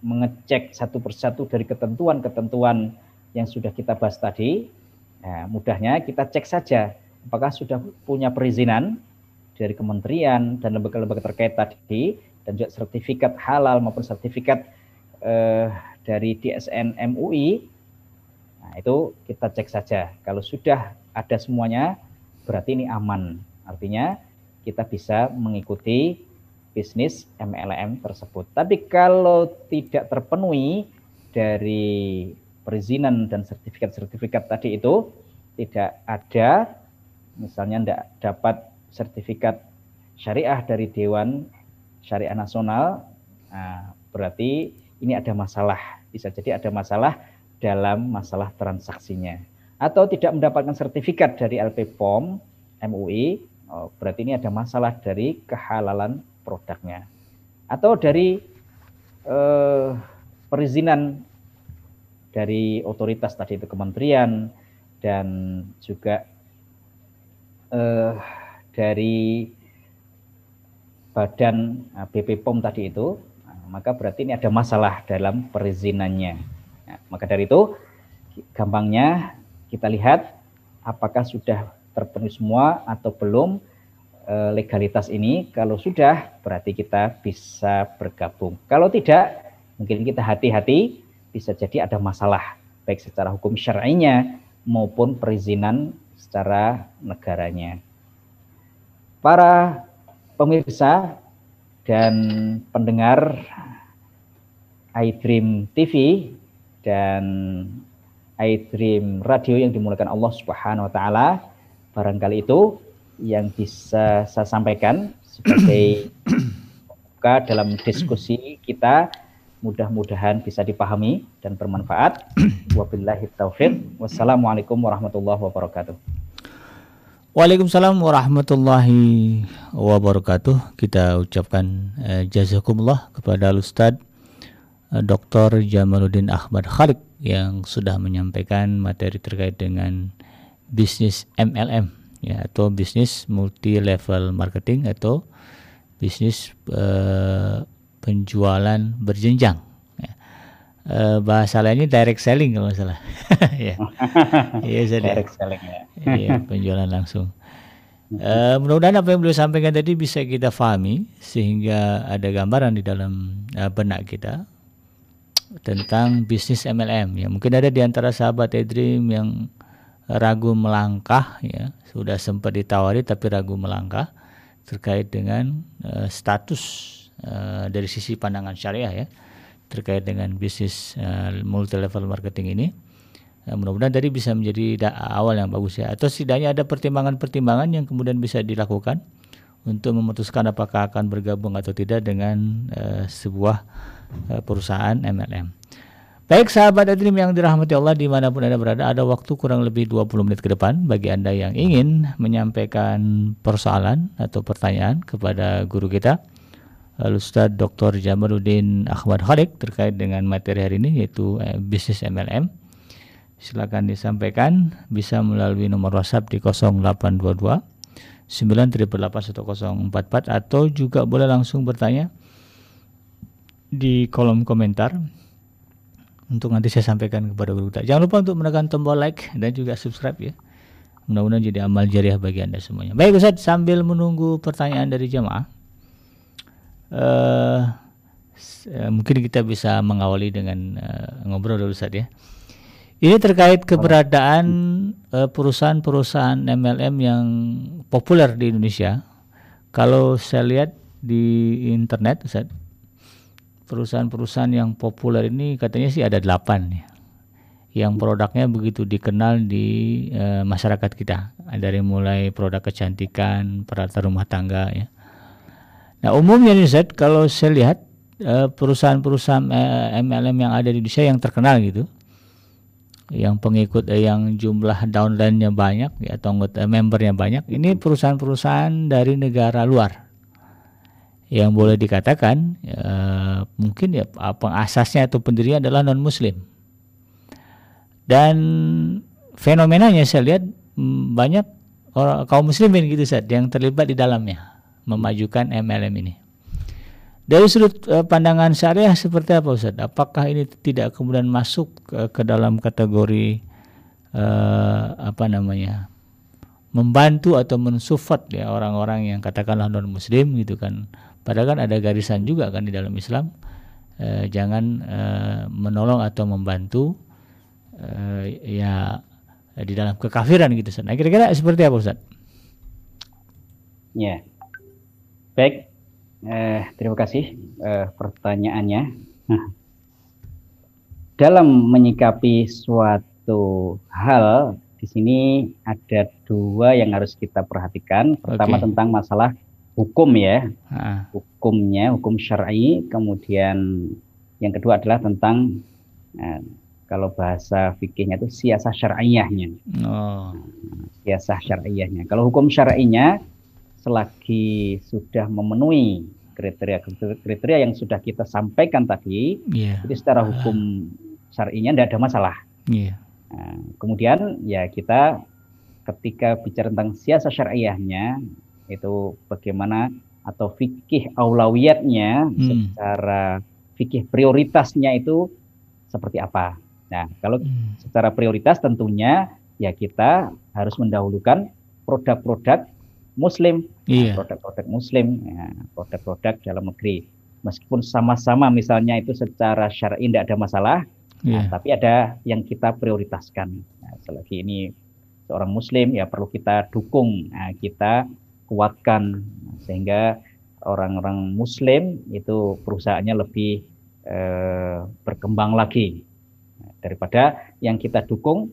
mengecek satu persatu dari ketentuan-ketentuan yang sudah kita bahas tadi, nah, mudahnya kita cek saja apakah sudah punya perizinan dari kementerian dan lembaga-lembaga terkait tadi dan juga sertifikat halal maupun sertifikat eh, dari DSN MUI. Nah, itu kita cek saja. Kalau sudah ada semuanya, berarti ini aman. Artinya kita bisa mengikuti bisnis MLM tersebut. Tapi kalau tidak terpenuhi dari perizinan dan sertifikat-sertifikat tadi itu tidak ada, misalnya tidak dapat sertifikat syariah dari Dewan Syariah Nasional, nah, berarti ini ada masalah. Bisa jadi ada masalah dalam masalah transaksinya. Atau tidak mendapatkan sertifikat dari LP POM MUI, oh, berarti ini ada masalah dari kehalalan produknya atau dari eh, perizinan dari otoritas tadi itu kementerian dan juga eh, dari badan eh, BP POM tadi itu nah, maka berarti ini ada masalah dalam perizinannya nah, maka dari itu gampangnya kita lihat apakah sudah terpenuhi semua atau belum Eh, legalitas ini kalau sudah berarti kita bisa bergabung. Kalau tidak mungkin kita hati-hati bisa jadi ada masalah baik secara hukum syar'inya maupun perizinan secara negaranya. Para pemirsa dan pendengar iDream TV dan iDream Radio yang dimulakan Allah Subhanahu wa taala, barangkali itu yang bisa saya sampaikan sebagai buka dalam diskusi kita mudah-mudahan bisa dipahami dan bermanfaat. Wabillahi taufiq. Wassalamualaikum warahmatullahi wabarakatuh. Waalaikumsalam warahmatullahi wabarakatuh. Kita ucapkan eh, jazakumullah kepada Ustadz eh, Dr. Jamaluddin Ahmad Khalid yang sudah menyampaikan materi terkait dengan bisnis MLM ya atau bisnis multi level marketing atau bisnis uh, penjualan berjenjang. Ya. uh, bahasa lainnya direct selling kalau nggak salah. Ya. Iya direct selling ya. Iya penjualan langsung. Uh, mudah-mudahan apa yang beliau sampaikan tadi bisa kita pahami sehingga ada gambaran di dalam uh, benak kita tentang bisnis MLM ya. Mungkin ada di antara sahabat Edream yang ragu melangkah ya. Sudah sempat ditawari tapi ragu melangkah terkait dengan uh, status uh, dari sisi pandangan syariah ya terkait dengan bisnis uh, eh, multi level marketing ini. Uh, mudah-mudahan tadi bisa menjadi awal yang bagus ya. Atau setidaknya ada pertimbangan-pertimbangan yang kemudian bisa dilakukan untuk memutuskan apakah akan bergabung atau tidak dengan uh, sebuah uh, perusahaan MLM. Baik sahabat Adrim yang dirahmati Allah di mana pun Anda berada, ada waktu kurang lebih 20 menit ke depan bagi Anda yang ingin menyampaikan persoalan atau pertanyaan kepada guru kita, Ustaz Dr. Jamaluddin Ahmad Khalid terkait dengan materi hari ini yaitu eh, bisnis MLM. Silakan disampaikan bisa melalui nomor WhatsApp di 0822 9881044 atau juga boleh langsung bertanya di kolom komentar untuk nanti saya sampaikan kepada guru kita. Jangan lupa untuk menekan tombol like dan juga subscribe ya. Mudah-mudahan jadi amal jariah bagi Anda semuanya. Baik Ustaz, sambil menunggu pertanyaan dari jemaah. Uh, mungkin kita bisa mengawali dengan uh, ngobrol dulu Ustaz ya. Ini terkait keberadaan perusahaan-perusahaan MLM yang populer di Indonesia. Kalau saya lihat di internet Ustaz, perusahaan-perusahaan yang populer ini katanya sih ada delapan ya yang produknya begitu dikenal di e, masyarakat kita dari mulai produk kecantikan peralatan rumah tangga ya nah umumnya nih Zed kalau saya lihat e, perusahaan-perusahaan MLM yang ada di Indonesia yang terkenal gitu yang pengikut eh, yang jumlah downline-nya banyak ya, atau anggota membernya banyak ini perusahaan-perusahaan dari negara luar. Yang boleh dikatakan uh, mungkin ya pengasasnya atau pendirinya adalah non muslim dan fenomenanya saya lihat mm, banyak orang kaum muslimin gitu Ustaz yang terlibat di dalamnya memajukan MLM ini. Dari sudut uh, pandangan syariah seperti apa Ustaz? Apakah ini tidak kemudian masuk ke, ke dalam kategori uh, apa namanya? membantu atau mensufat ya orang-orang yang katakanlah non muslim gitu kan. Padahal kan ada garisan juga kan di dalam Islam. Uh, jangan uh, menolong atau membantu uh, ya di dalam kekafiran gitu Ustaz. Nah, kira-kira seperti apa Ustaz? Ya. Baik, Eh, terima kasih eh, pertanyaannya. Nah, dalam menyikapi suatu hal di sini ada dua yang harus kita perhatikan. Pertama okay. tentang masalah hukum ya, ha. hukumnya, hukum syar'i. Kemudian yang kedua adalah tentang eh, kalau bahasa fikihnya itu siasah syar'iyahnya. Oh. Siasah syar'iyahnya. Kalau hukum syar'inya selagi sudah memenuhi kriteria-kriteria yang sudah kita sampaikan tadi, yeah. jadi secara hukum syar'inya tidak ada masalah. Yeah. Nah, kemudian ya kita ketika bicara tentang siasa syariahnya itu bagaimana atau fikih aulawiyatnya hmm. secara fikih prioritasnya itu seperti apa. Nah, kalau hmm. secara prioritas tentunya ya kita harus mendahulukan produk-produk Muslim, iya. produk-produk Muslim, ya, produk-produk dalam negeri. Meskipun sama-sama misalnya itu secara syar'i tidak ada masalah, yeah. nah, tapi ada yang kita prioritaskan. Nah, selagi ini seorang Muslim ya perlu kita dukung, nah, kita kuatkan sehingga orang-orang Muslim itu perusahaannya lebih eh, berkembang lagi nah, daripada yang kita dukung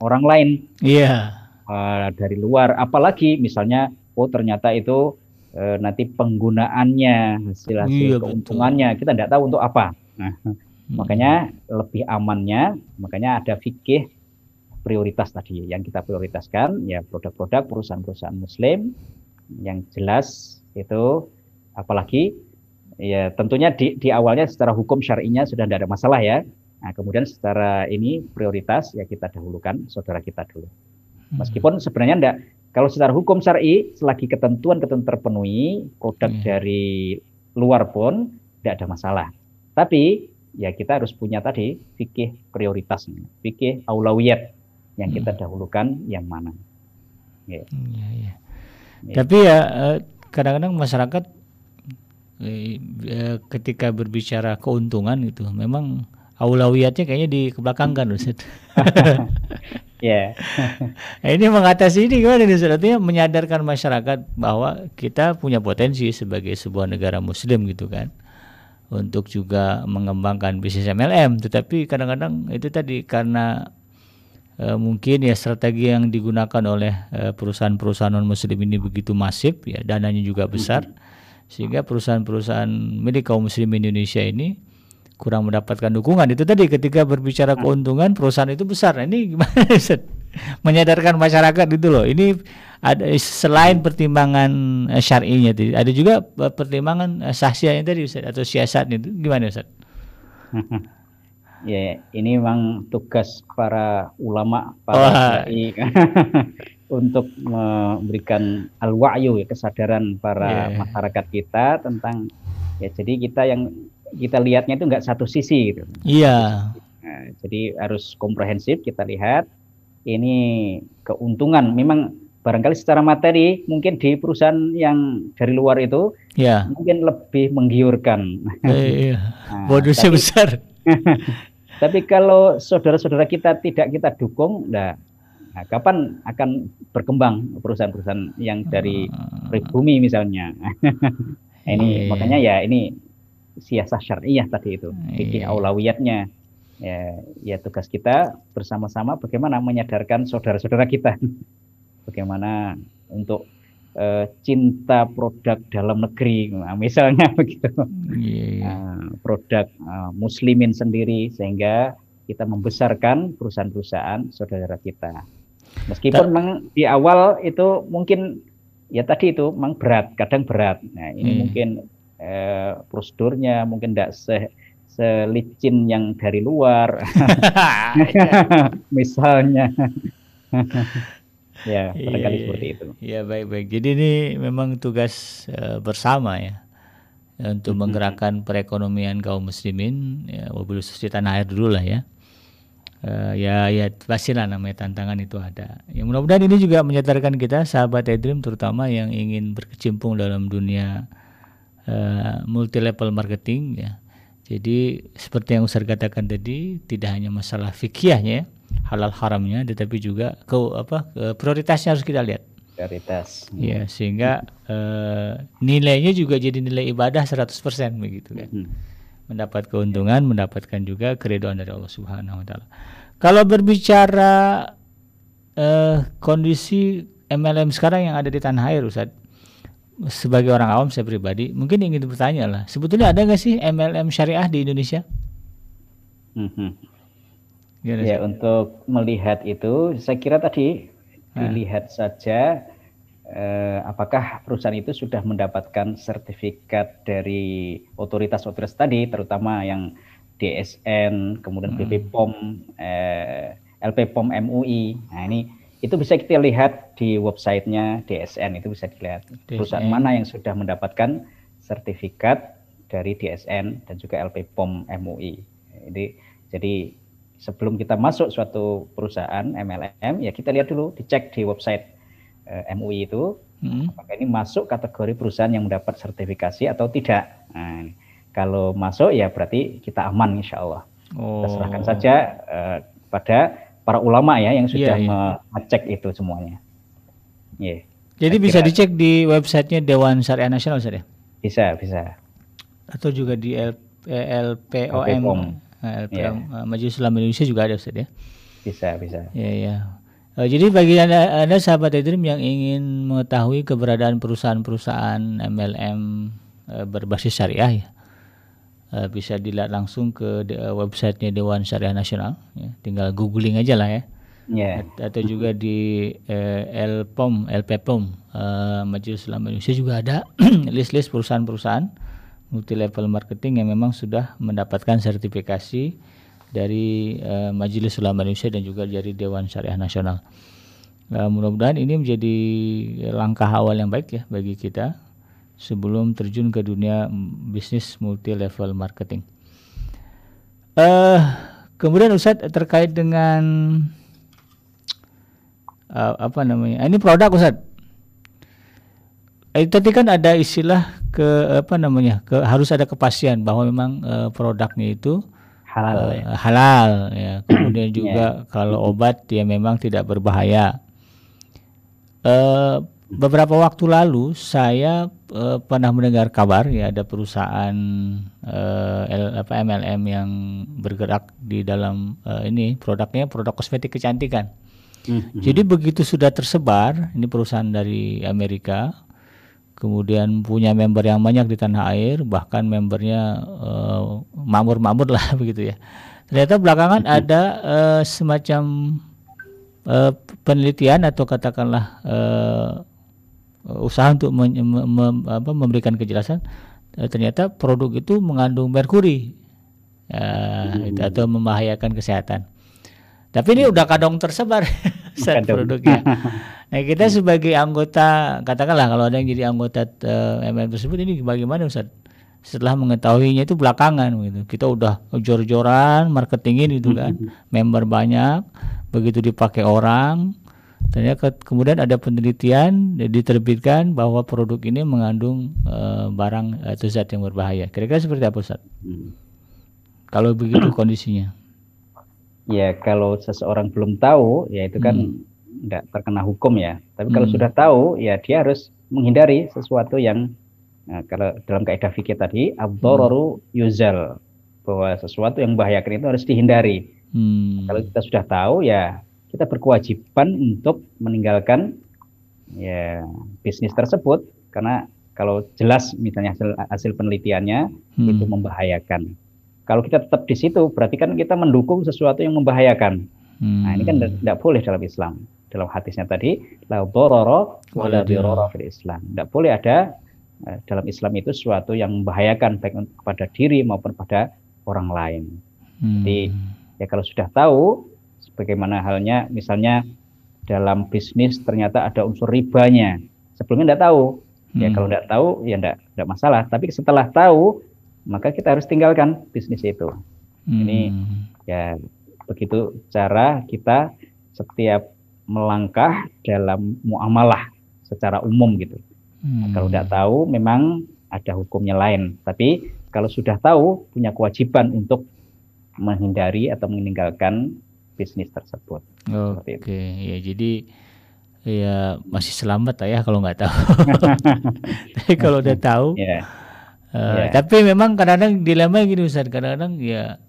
orang lain. Iya. Yeah uh, dari luar apalagi misalnya oh ternyata itu uh, nanti penggunaannya hasil hasil iya, keuntungannya betul. kita tidak tahu untuk apa nah hmm. makanya lebih amannya makanya ada fikih prioritas tadi yang kita prioritaskan ya produk-produk perusahaan-perusahaan muslim yang jelas itu apalagi ya tentunya di, di awalnya secara hukum syar'inya sudah tidak ada masalah ya nah kemudian secara ini prioritas ya kita dahulukan saudara kita dulu. Meskipun sebenarnya enggak kalau secara hukum syar'i selagi ketentuan-ketentuan terpenuhi, produk hmm. dari luar pun tidak ada masalah. Tapi ya kita harus punya tadi fikih prioritas, fikih aulawiyat yang kita hmm. dahulukan yang mana. Ya. Ya, ya. ya. Tapi ya eh, kadang-kadang masyarakat eh, eh, ketika berbicara keuntungan itu memang aulawiyatnya kayaknya di kebelakangkan Ustaz. Ya. Yeah. ini mengatasi ini gimana nih Artinya menyadarkan masyarakat bahwa kita punya potensi sebagai sebuah negara muslim gitu kan. Untuk juga mengembangkan bisnis MLM, tetapi kadang-kadang itu tadi karena e, mungkin ya strategi yang digunakan oleh e, perusahaan-perusahaan non muslim ini begitu masif ya dananya juga besar sehingga perusahaan-perusahaan milik kaum muslim Indonesia ini kurang mendapatkan dukungan. Itu tadi ketika berbicara hmm. keuntungan perusahaan itu besar. Nah, ini gimana menyadarkan masyarakat itu loh. Ini ada selain pertimbangan uh, syar'inya tadi ada juga uh, pertimbangan uh, sahsianya tadi Ustaz atau siasatnya itu. Gimana Ustaz? ya ini memang tugas para ulama para syar'i. Untuk memberikan al-wa'yu kesadaran para yeah. masyarakat kita tentang ya jadi kita yang kita lihatnya itu nggak satu sisi gitu. Iya. Nah, jadi harus komprehensif kita lihat ini keuntungan memang barangkali secara materi mungkin di perusahaan yang dari luar itu ya. mungkin lebih menggiurkan. Eh, iya. Nah, Bonusnya tapi, besar. tapi kalau saudara-saudara kita tidak kita dukung, nah, nah kapan akan berkembang perusahaan-perusahaan yang dari ah. pribumi misalnya? ini iya. makanya ya ini siasah syariah tadi itu, fikih iya. aulawiyatnya. Ya, ya tugas kita bersama-sama bagaimana menyadarkan saudara-saudara kita, bagaimana untuk uh, cinta produk dalam negeri, nah, misalnya begitu, uh, produk uh, muslimin sendiri sehingga kita membesarkan perusahaan-perusahaaan saudara kita. Meskipun memang di awal itu mungkin ya tadi itu memang berat, kadang berat. Nah ini hmm. mungkin eh, prosedurnya mungkin tidak se selicin yang dari luar misalnya ya, barangkali iya, seperti itu. Ya, baik-baik. Jadi ini memang tugas uh, bersama ya untuk mm-hmm. menggerakkan perekonomian kaum muslimin ya wabil di tanah air dulu lah ya. Uh, ya ya pastilah namanya tantangan itu ada. Ya mudah-mudahan ini juga menyadarkan kita sahabat Edream terutama yang ingin berkecimpung dalam dunia uh, multi level marketing ya. Jadi seperti yang Ustaz katakan tadi tidak hanya masalah fikihnya halal haramnya tetapi juga ke apa ke prioritasnya harus kita lihat prioritas. Ya, sehingga uh, nilainya juga jadi nilai ibadah 100% begitu kan. Hmm. Mendapat keuntungan, mendapatkan juga keriduan dari Allah Subhanahu wa taala. Kalau berbicara uh, kondisi MLM sekarang yang ada di tanah air Ustaz, sebagai orang awam saya pribadi mungkin ingin bertanya lah, sebetulnya ada nggak sih MLM syariah di Indonesia? Hmm. Ya, untuk melihat itu, saya kira tadi dilihat saja eh, apakah perusahaan itu sudah mendapatkan sertifikat dari otoritas-otoritas tadi, terutama yang DSN, kemudian hmm. BP POM, eh, LP POM MUI. Nah ini itu bisa kita lihat di websitenya DSN itu bisa dilihat DSN. perusahaan mana yang sudah mendapatkan sertifikat dari DSN dan juga LP POM MUI. Jadi jadi sebelum kita masuk suatu perusahaan MLM ya kita lihat dulu dicek di website uh, eh, MUI itu hmm. apakah ini masuk kategori perusahaan yang mendapat sertifikasi atau tidak. Nah, kalau masuk ya berarti kita aman insya Allah. Oh. Kita serahkan saja uh, pada para ulama ya yang sudah yeah, yeah. mengecek itu semuanya. Yeah. Jadi bisa kira, dicek di websitenya Dewan Syariah Nasional saja. Ya? Bisa bisa. Atau juga di L, LPOM. LPOM. LPM yeah. Iya. Majelis Islam Indonesia juga ada Ustaz ya. Bisa, bisa. Ya, ya. Uh, jadi bagi anda, anda sahabat Edrim yang ingin mengetahui keberadaan perusahaan-perusahaan MLM uh, berbasis syariah ya, uh, bisa dilihat langsung ke de, uh, websitenya Dewan Syariah Nasional. Ya. Tinggal googling aja lah ya. Yeah. Atau juga di uh, LPOM, LPPOM, uh, Majelis Islam Indonesia juga ada list-list perusahaan-perusahaan multi level marketing yang memang sudah mendapatkan sertifikasi dari uh, Majelis Ulama Indonesia dan juga dari Dewan Syariah Nasional. Uh, mudah-mudahan ini menjadi langkah awal yang baik ya bagi kita sebelum terjun ke dunia bisnis multi level marketing. Uh, kemudian Ustadz terkait dengan uh, apa namanya? Ini produk Ustadz. Eh, tadi kan ada istilah ke apa namanya ke harus ada kepastian bahwa memang uh, produknya itu halal uh, ya. halal ya kemudian juga yeah. kalau obat ya memang tidak berbahaya uh, beberapa waktu lalu saya uh, pernah mendengar kabar ya ada perusahaan uh, L, apa MLM yang bergerak di dalam uh, ini produknya produk kosmetik kecantikan mm -hmm. jadi begitu sudah tersebar ini perusahaan dari Amerika kemudian punya member yang banyak di tanah air, bahkan membernya uh, mamur-mamur lah begitu ya. Ternyata belakangan ada uh, semacam uh, penelitian atau katakanlah uh, usaha untuk men, mem, apa, memberikan kejelasan, uh, ternyata produk itu mengandung merkuri uh, itu, atau membahayakan kesehatan. Tapi ini udah kadang tersebar set produknya. Nah kita sebagai anggota, katakanlah kalau ada yang jadi anggota uh, eh, MM tersebut ini bagaimana Ustaz? Setelah mengetahuinya itu belakangan gitu. Kita udah jor-joran marketingin itu kan, member banyak, begitu dipakai orang, ternyata kemudian ada penelitian diterbitkan bahwa produk ini mengandung uh, barang atau zat yang berbahaya. Kira-kira seperti apa Ustaz? Hmm. Kalau begitu kondisinya? Ya kalau seseorang belum tahu, ya itu kan hmm tidak terkena hukum ya. Tapi kalau hmm. sudah tahu, ya dia harus menghindari sesuatu yang nah, kalau dalam kaidah fikih tadi abdororu hmm. yuzal bahwa sesuatu yang membahayakan itu harus dihindari. Hmm. Kalau kita sudah tahu, ya kita berkewajiban untuk meninggalkan ya bisnis tersebut karena kalau jelas misalnya hasil, hasil penelitiannya hmm. itu membahayakan. Kalau kita tetap di situ, berarti kan kita mendukung sesuatu yang membahayakan. Hmm. Nah ini kan tidak boleh dalam Islam dalam hadisnya tadi la dororo wala diroro fil Islam. Tidak boleh ada eh, dalam Islam itu sesuatu yang membahayakan baik kepada diri maupun pada orang lain. Hmm. Jadi ya kalau sudah tahu sebagaimana halnya misalnya dalam bisnis ternyata ada unsur ribanya. Sebelumnya tidak tahu. Ya, hmm. Kalau tidak tahu ya tidak tidak masalah. Tapi setelah tahu maka kita harus tinggalkan bisnis itu. Hmm. Ini ya begitu cara kita setiap melangkah dalam muamalah secara umum gitu. Hmm. Kalau tidak tahu memang ada hukumnya lain. Tapi kalau sudah tahu punya kewajiban untuk menghindari atau meninggalkan bisnis tersebut. Oke, okay. ya jadi ya masih selamat lah ya kalau nggak tahu. tapi kalau udah tahu, yeah. Uh, yeah. tapi memang kadang-kadang dilema gini Ustaz, kadang-kadang ya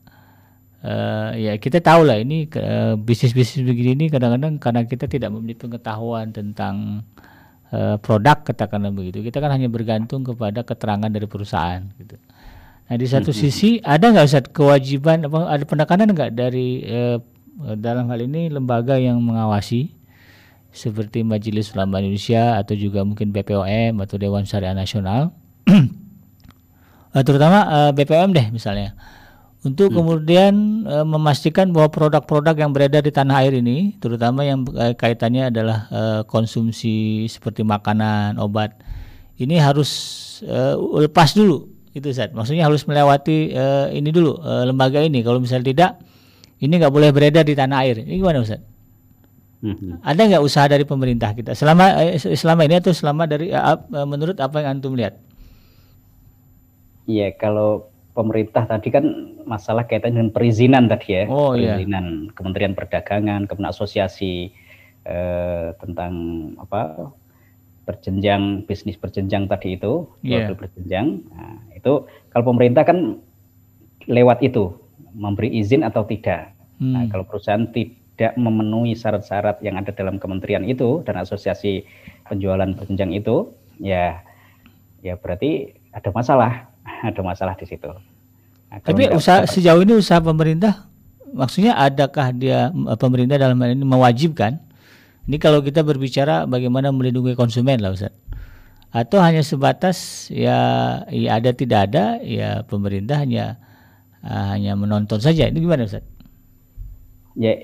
uh, ya kita tahu lah ini uh, bisnis-bisnis begini ini kadang-kadang karena kita tidak memiliki pengetahuan tentang uh, produk katakanlah begitu, kita kan hanya bergantung kepada keterangan dari perusahaan gitu. Nah di satu mm -hmm. sisi ada nggak Ustaz kewajiban apa ada penekanan nggak dari uh, dalam hal ini lembaga yang mengawasi seperti Majelis Ulama Indonesia atau juga mungkin BPOM atau Dewan Syariah Nasional uh, terutama uh, BPOM deh misalnya untuk hmm. kemudian memastikan bahwa produk-produk yang beredar di tanah air ini terutama yang kaitannya adalah konsumsi seperti makanan, obat ini harus lepas dulu itu Ustaz. Maksudnya harus melewati ini dulu lembaga ini. Kalau misalnya tidak ini nggak boleh beredar di tanah air. Ini gimana Ustaz? Hmm. Ada nggak usaha dari pemerintah kita selama eh, selama ini atau selama dari uh, menurut apa yang antum lihat? Iya, kalau pemerintah tadi kan masalah kaitan dengan perizinan tadi ya, oh, iya. perizinan iya. Kementerian Perdagangan, kemudian asosiasi eh, tentang apa berjenjang bisnis berjenjang tadi itu, yeah. berjenjang. Nah, itu kalau pemerintah kan lewat itu memberi izin atau tidak. Nah, hmm. Nah, kalau perusahaan tidak memenuhi syarat-syarat yang ada dalam kementerian itu dan asosiasi penjualan berjenjang itu, ya ya berarti ada masalah, ada masalah di situ. Nah, Tapi usaha dapat, sejauh ini usaha pemerintah, maksudnya adakah dia pemerintah dalam hal ini mewajibkan? Ini kalau kita berbicara bagaimana melindungi konsumen lah Ustaz. Atau hanya sebatas ya, ya ada tidak ada ya pemerintah hanya uh, hanya menonton saja. Ini gimana Ustaz? Ya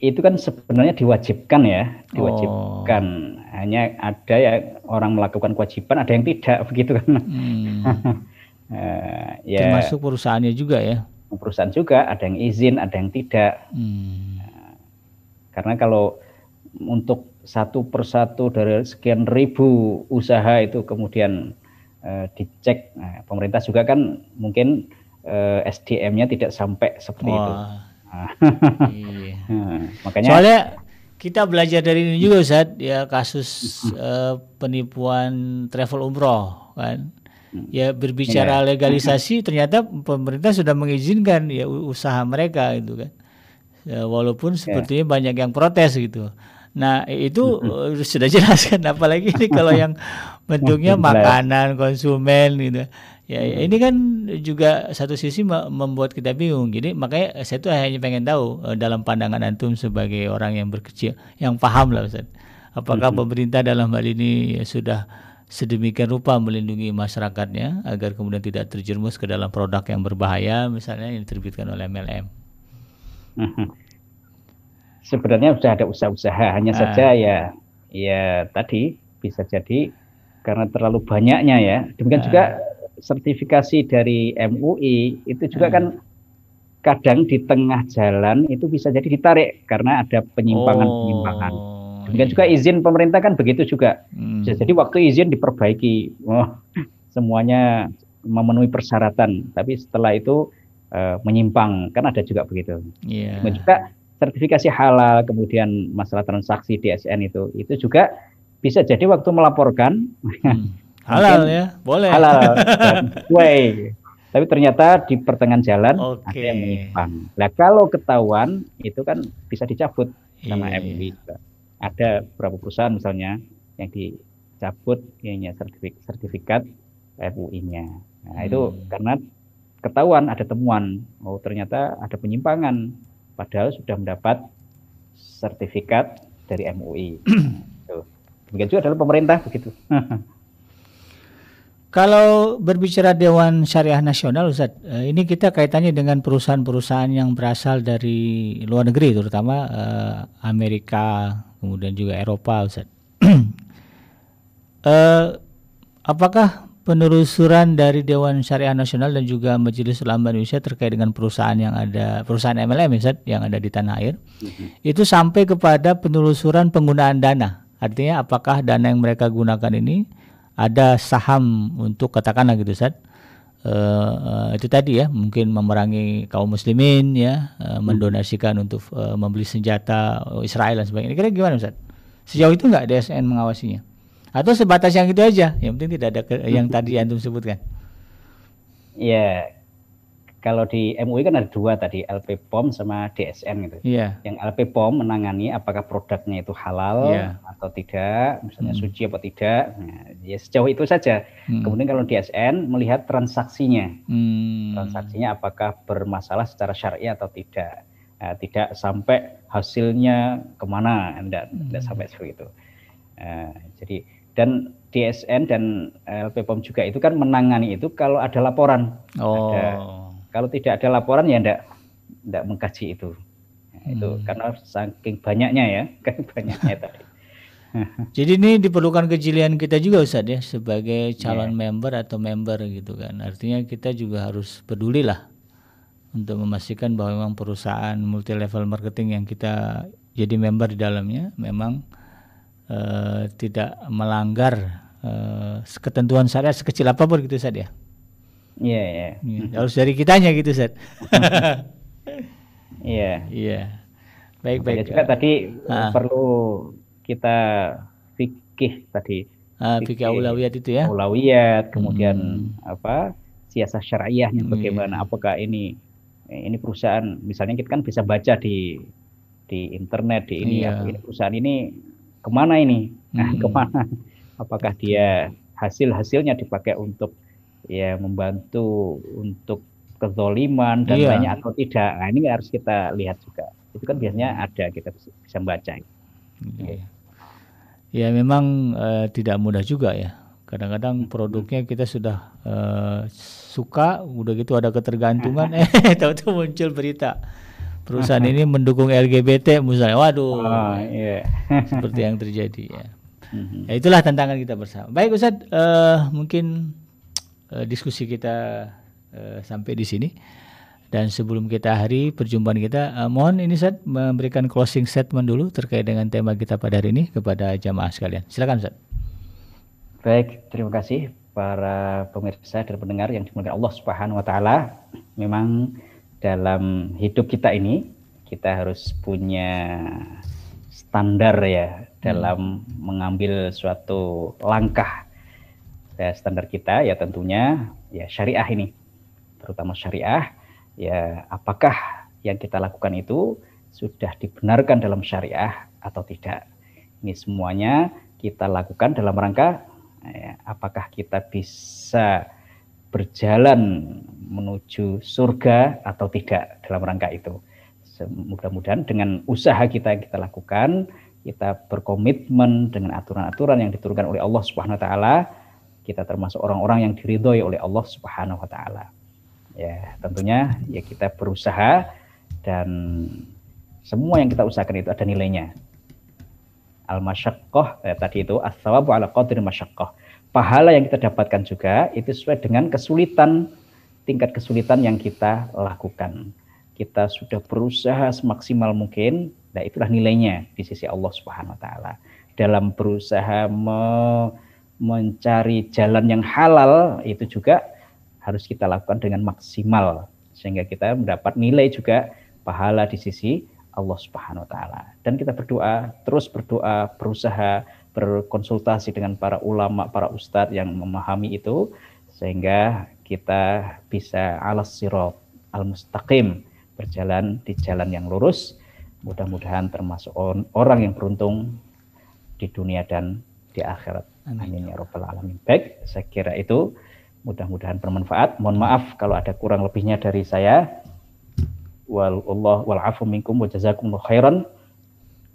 itu kan sebenarnya diwajibkan ya, diwajibkan. Oh. Hanya ada ya orang melakukan kewajiban, ada yang tidak begitu kan. Hmm. uh, ya, Termasuk perusahaannya juga ya. Perusahaan juga ada yang izin, ada yang tidak. Hmm. Uh, karena kalau untuk satu persatu dari sekian ribu usaha itu kemudian uh, dicek, nah, pemerintah juga kan mungkin eh, SDM-nya tidak sampai seperti Wah. itu. iya. nah, makanya soalnya kita belajar dari ini juga Ustaz ya kasus uh, penipuan travel umroh kan. Ya berbicara iya. legalisasi ternyata pemerintah sudah mengizinkan ya usaha mereka itu kan. Ya, walaupun iya. sepertinya banyak yang protes gitu. Nah itu sudah jelas kan apalagi ini kalau yang bentuknya makanan konsumen gitu. Ya, ya ini kan juga satu sisi membuat kita bingung. Jadi makanya saya tuh hanya pengen tahu uh, dalam pandangan antum sebagai orang yang berkecil, yang paham lah Ustaz. Apakah hmm. pemerintah dalam hal ini ya, sudah sedemikian rupa melindungi masyarakatnya agar kemudian tidak terjerumus ke dalam produk yang berbahaya misalnya yang diterbitkan oleh MLM. Hmm. Sebenarnya sudah ada usaha-usaha, hanya ah. saja ya ya tadi bisa jadi karena terlalu banyaknya ya. Demikian ah. juga sertifikasi dari MUI itu juga hmm. kan kadang di tengah jalan itu bisa jadi ditarik karena ada penyimpangan-penyimpangan. Oh, Demikian iya. juga izin pemerintah kan begitu juga. Hmm. Jadi waktu izin diperbaiki, oh, semuanya memenuhi persyaratan, tapi setelah itu uh, menyimpang kan ada juga begitu. Yeah. Juga sertifikasi halal, kemudian masalah transaksi DSN itu, itu juga bisa jadi waktu melaporkan hmm halal ya boleh halal way tapi ternyata di pertengahan jalan okay. ada yang menyimpang nah kalau ketahuan itu kan bisa dicabut sama yeah. MUI ada beberapa perusahaan misalnya yang dicabut ininya sertifikat, sertifikat MUI-nya nah hmm. itu karena ketahuan ada temuan oh ternyata ada penyimpangan padahal sudah mendapat sertifikat dari MUI. Begitu juga adalah pemerintah begitu. kalau berbicara Dewan Syariah Nasional, Ustaz, eh, ini kita kaitannya dengan perusahaan-perusahaan yang berasal dari luar negeri, terutama uh, Amerika, kemudian juga Eropa, Ustaz. uh, apakah penelusuran dari Dewan Syariah Nasional dan juga Majelis Ulama Indonesia terkait dengan perusahaan yang ada perusahaan MLM Ustaz, yang ada di tanah air, mm-hmm. itu sampai kepada penelusuran penggunaan dana. Artinya apakah dana yang mereka gunakan ini ada saham untuk katakanlah gitu Ustaz. Uh, itu tadi ya mungkin memerangi kaum muslimin ya uh, mendonasikan untuk uh, membeli senjata Israel dan sebagainya. Kira gimana Ustaz? Sejauh itu nggak DSN mengawasinya? Atau sebatas yang itu aja yang penting tidak ada yang tadi antum sebutkan? Ya kalau di MUI kan ada dua tadi LP POM sama DSN gitu. Yeah. Yang LP POM menangani apakah produknya itu halal yeah. atau tidak, misalnya hmm. suci atau tidak. Nah, ya sejauh itu saja. Hmm. Kemudian kalau DSN melihat transaksinya, hmm. transaksinya apakah bermasalah secara syariah atau tidak. Nah, tidak sampai hasilnya ke mana, tidak, hmm. tidak sampai seperti itu. Nah, jadi dan DSN dan LP POM juga itu kan menangani itu kalau ada laporan. Oh. Ada, kalau tidak ada laporan ya enggak enggak mengkaji itu. Nah, hmm. Itu karena saking banyaknya ya, kan banyaknya tadi. Jadi ini diperlukan kejelian kita juga Ustaz ya sebagai calon yeah. member atau member gitu kan. Artinya kita juga harus peduli lah untuk memastikan bahwa memang perusahaan multi level marketing yang kita jadi member di dalamnya memang uh, tidak melanggar uh, ketentuan syariat sekecil apa pun gitu Ustaz ya. Iya, yeah, iya. Yeah. Harus dari kitanya gitu, Set. Iya. Iya. Baik, baik. juga tadi ah. perlu kita fikih tadi. Ah, fikih aulawiyat itu ya. Aulawiyat, kemudian hmm. apa? siasah syariahnya hmm, bagaimana? Iya. Apakah ini ini perusahaan misalnya kita kan bisa baca di di internet di ini iya. ya, ini perusahaan ini ke mana ini? Nah, hmm. ke mana? Apakah dia hasil-hasilnya dipakai untuk ya membantu untuk kezoliman dan iya. lainnya atau tidak. Nah, ini harus kita lihat juga. Itu kan biasanya ada kita bisa membaca. Iya. Ya memang uh, tidak mudah juga ya. Kadang-kadang produknya kita sudah uh, suka, udah gitu ada ketergantungan, eh tahu-tahu muncul berita perusahaan ini mendukung LGBT misalnya. Waduh. Oh, iya. seperti yang terjadi ya. Mhm. Ya itulah tantangan kita bersama. Baik Ustaz, uh, mungkin uh, diskusi kita uh, sampai di sini. Dan sebelum kita hari perjumpaan kita, uh, mohon ini Ustaz memberikan closing statement dulu terkait dengan tema kita pada hari ini kepada jamaah sekalian. Silakan Ustaz. Baik, terima kasih para pemirsa dan pendengar yang dimuliakan Allah Subhanahu wa taala. Memang dalam hidup kita ini kita harus punya standar ya dalam hmm. mengambil suatu langkah ya, standar kita ya tentunya ya syariah ini terutama syariah ya apakah yang kita lakukan itu sudah dibenarkan dalam syariah atau tidak. Ini semuanya kita lakukan dalam rangka ya, apakah kita bisa berjalan menuju surga atau tidak dalam rangka itu. Mudah-mudahan dengan usaha kita yang kita lakukan kita berkomitmen dengan aturan-aturan yang diturunkan oleh Allah Subhanahu wa taala kita termasuk orang-orang yang diridhoi oleh Allah Subhanahu wa taala. Ya, tentunya ya kita berusaha dan semua yang kita usahakan itu ada nilainya. Al-masyaqqah eh, tadi itu as-sawabu ala qadri masyaqqah. Pahala yang kita dapatkan juga itu sesuai dengan kesulitan tingkat kesulitan yang kita lakukan. Kita sudah berusaha semaksimal mungkin, nah itulah nilainya di sisi Allah Subhanahu wa taala. Dalam berusaha me mencari jalan yang halal itu juga harus kita lakukan dengan maksimal sehingga kita mendapat nilai juga pahala di sisi Allah Subhanahu wa taala. Dan kita berdoa, terus berdoa, berusaha berkonsultasi dengan para ulama, para ustadz yang memahami itu sehingga kita bisa alas sirat al-mustaqim berjalan di jalan yang lurus. Mudah-mudahan termasuk orang yang beruntung di dunia dan di akhirat. Amin ya robbal alamin. Baik, saya kira itu mudah-mudahan bermanfaat. Mohon maaf kalau ada kurang lebihnya dari saya. Wal Allah wal afu minkum wa jazakumullahu khairan.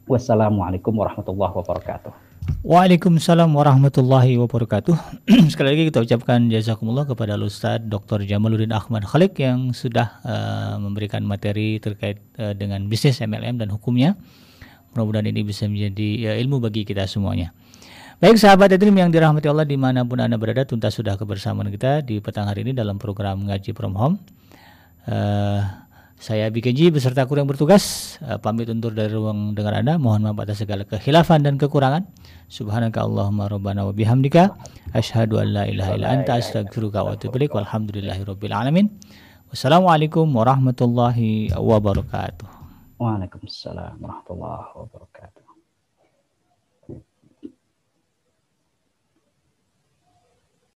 Wassalamualaikum warahmatullahi wabarakatuh. Waalaikumsalam warahmatullahi wabarakatuh. Sekali lagi kita ucapkan jazakumullah kepada Ustaz Dr. Jamaluddin Ahmad Khalik yang sudah uh, memberikan materi terkait uh, dengan bisnis MLM dan hukumnya. Mudah-mudahan ini bisa menjadi uh, ilmu bagi kita semuanya. Baik sahabat Edrim yang dirahmati Allah di mana pun Anda berada, tuntas sudah kebersamaan kita di petang hari ini dalam program Ngaji From Home. Uh, saya BKJ beserta kru yang bertugas uh, pamit undur dari ruang dengar Anda. Mohon maaf atas segala kehilafan dan kekurangan. Subhanaka Allahumma rabbana wa bihamdika asyhadu an la ilaha illa anta astaghfiruka wa atubu ilaik. Alamin. Wassalamualaikum warahmatullahi wabarakatuh. Waalaikumsalam warahmatullahi wabarakatuh.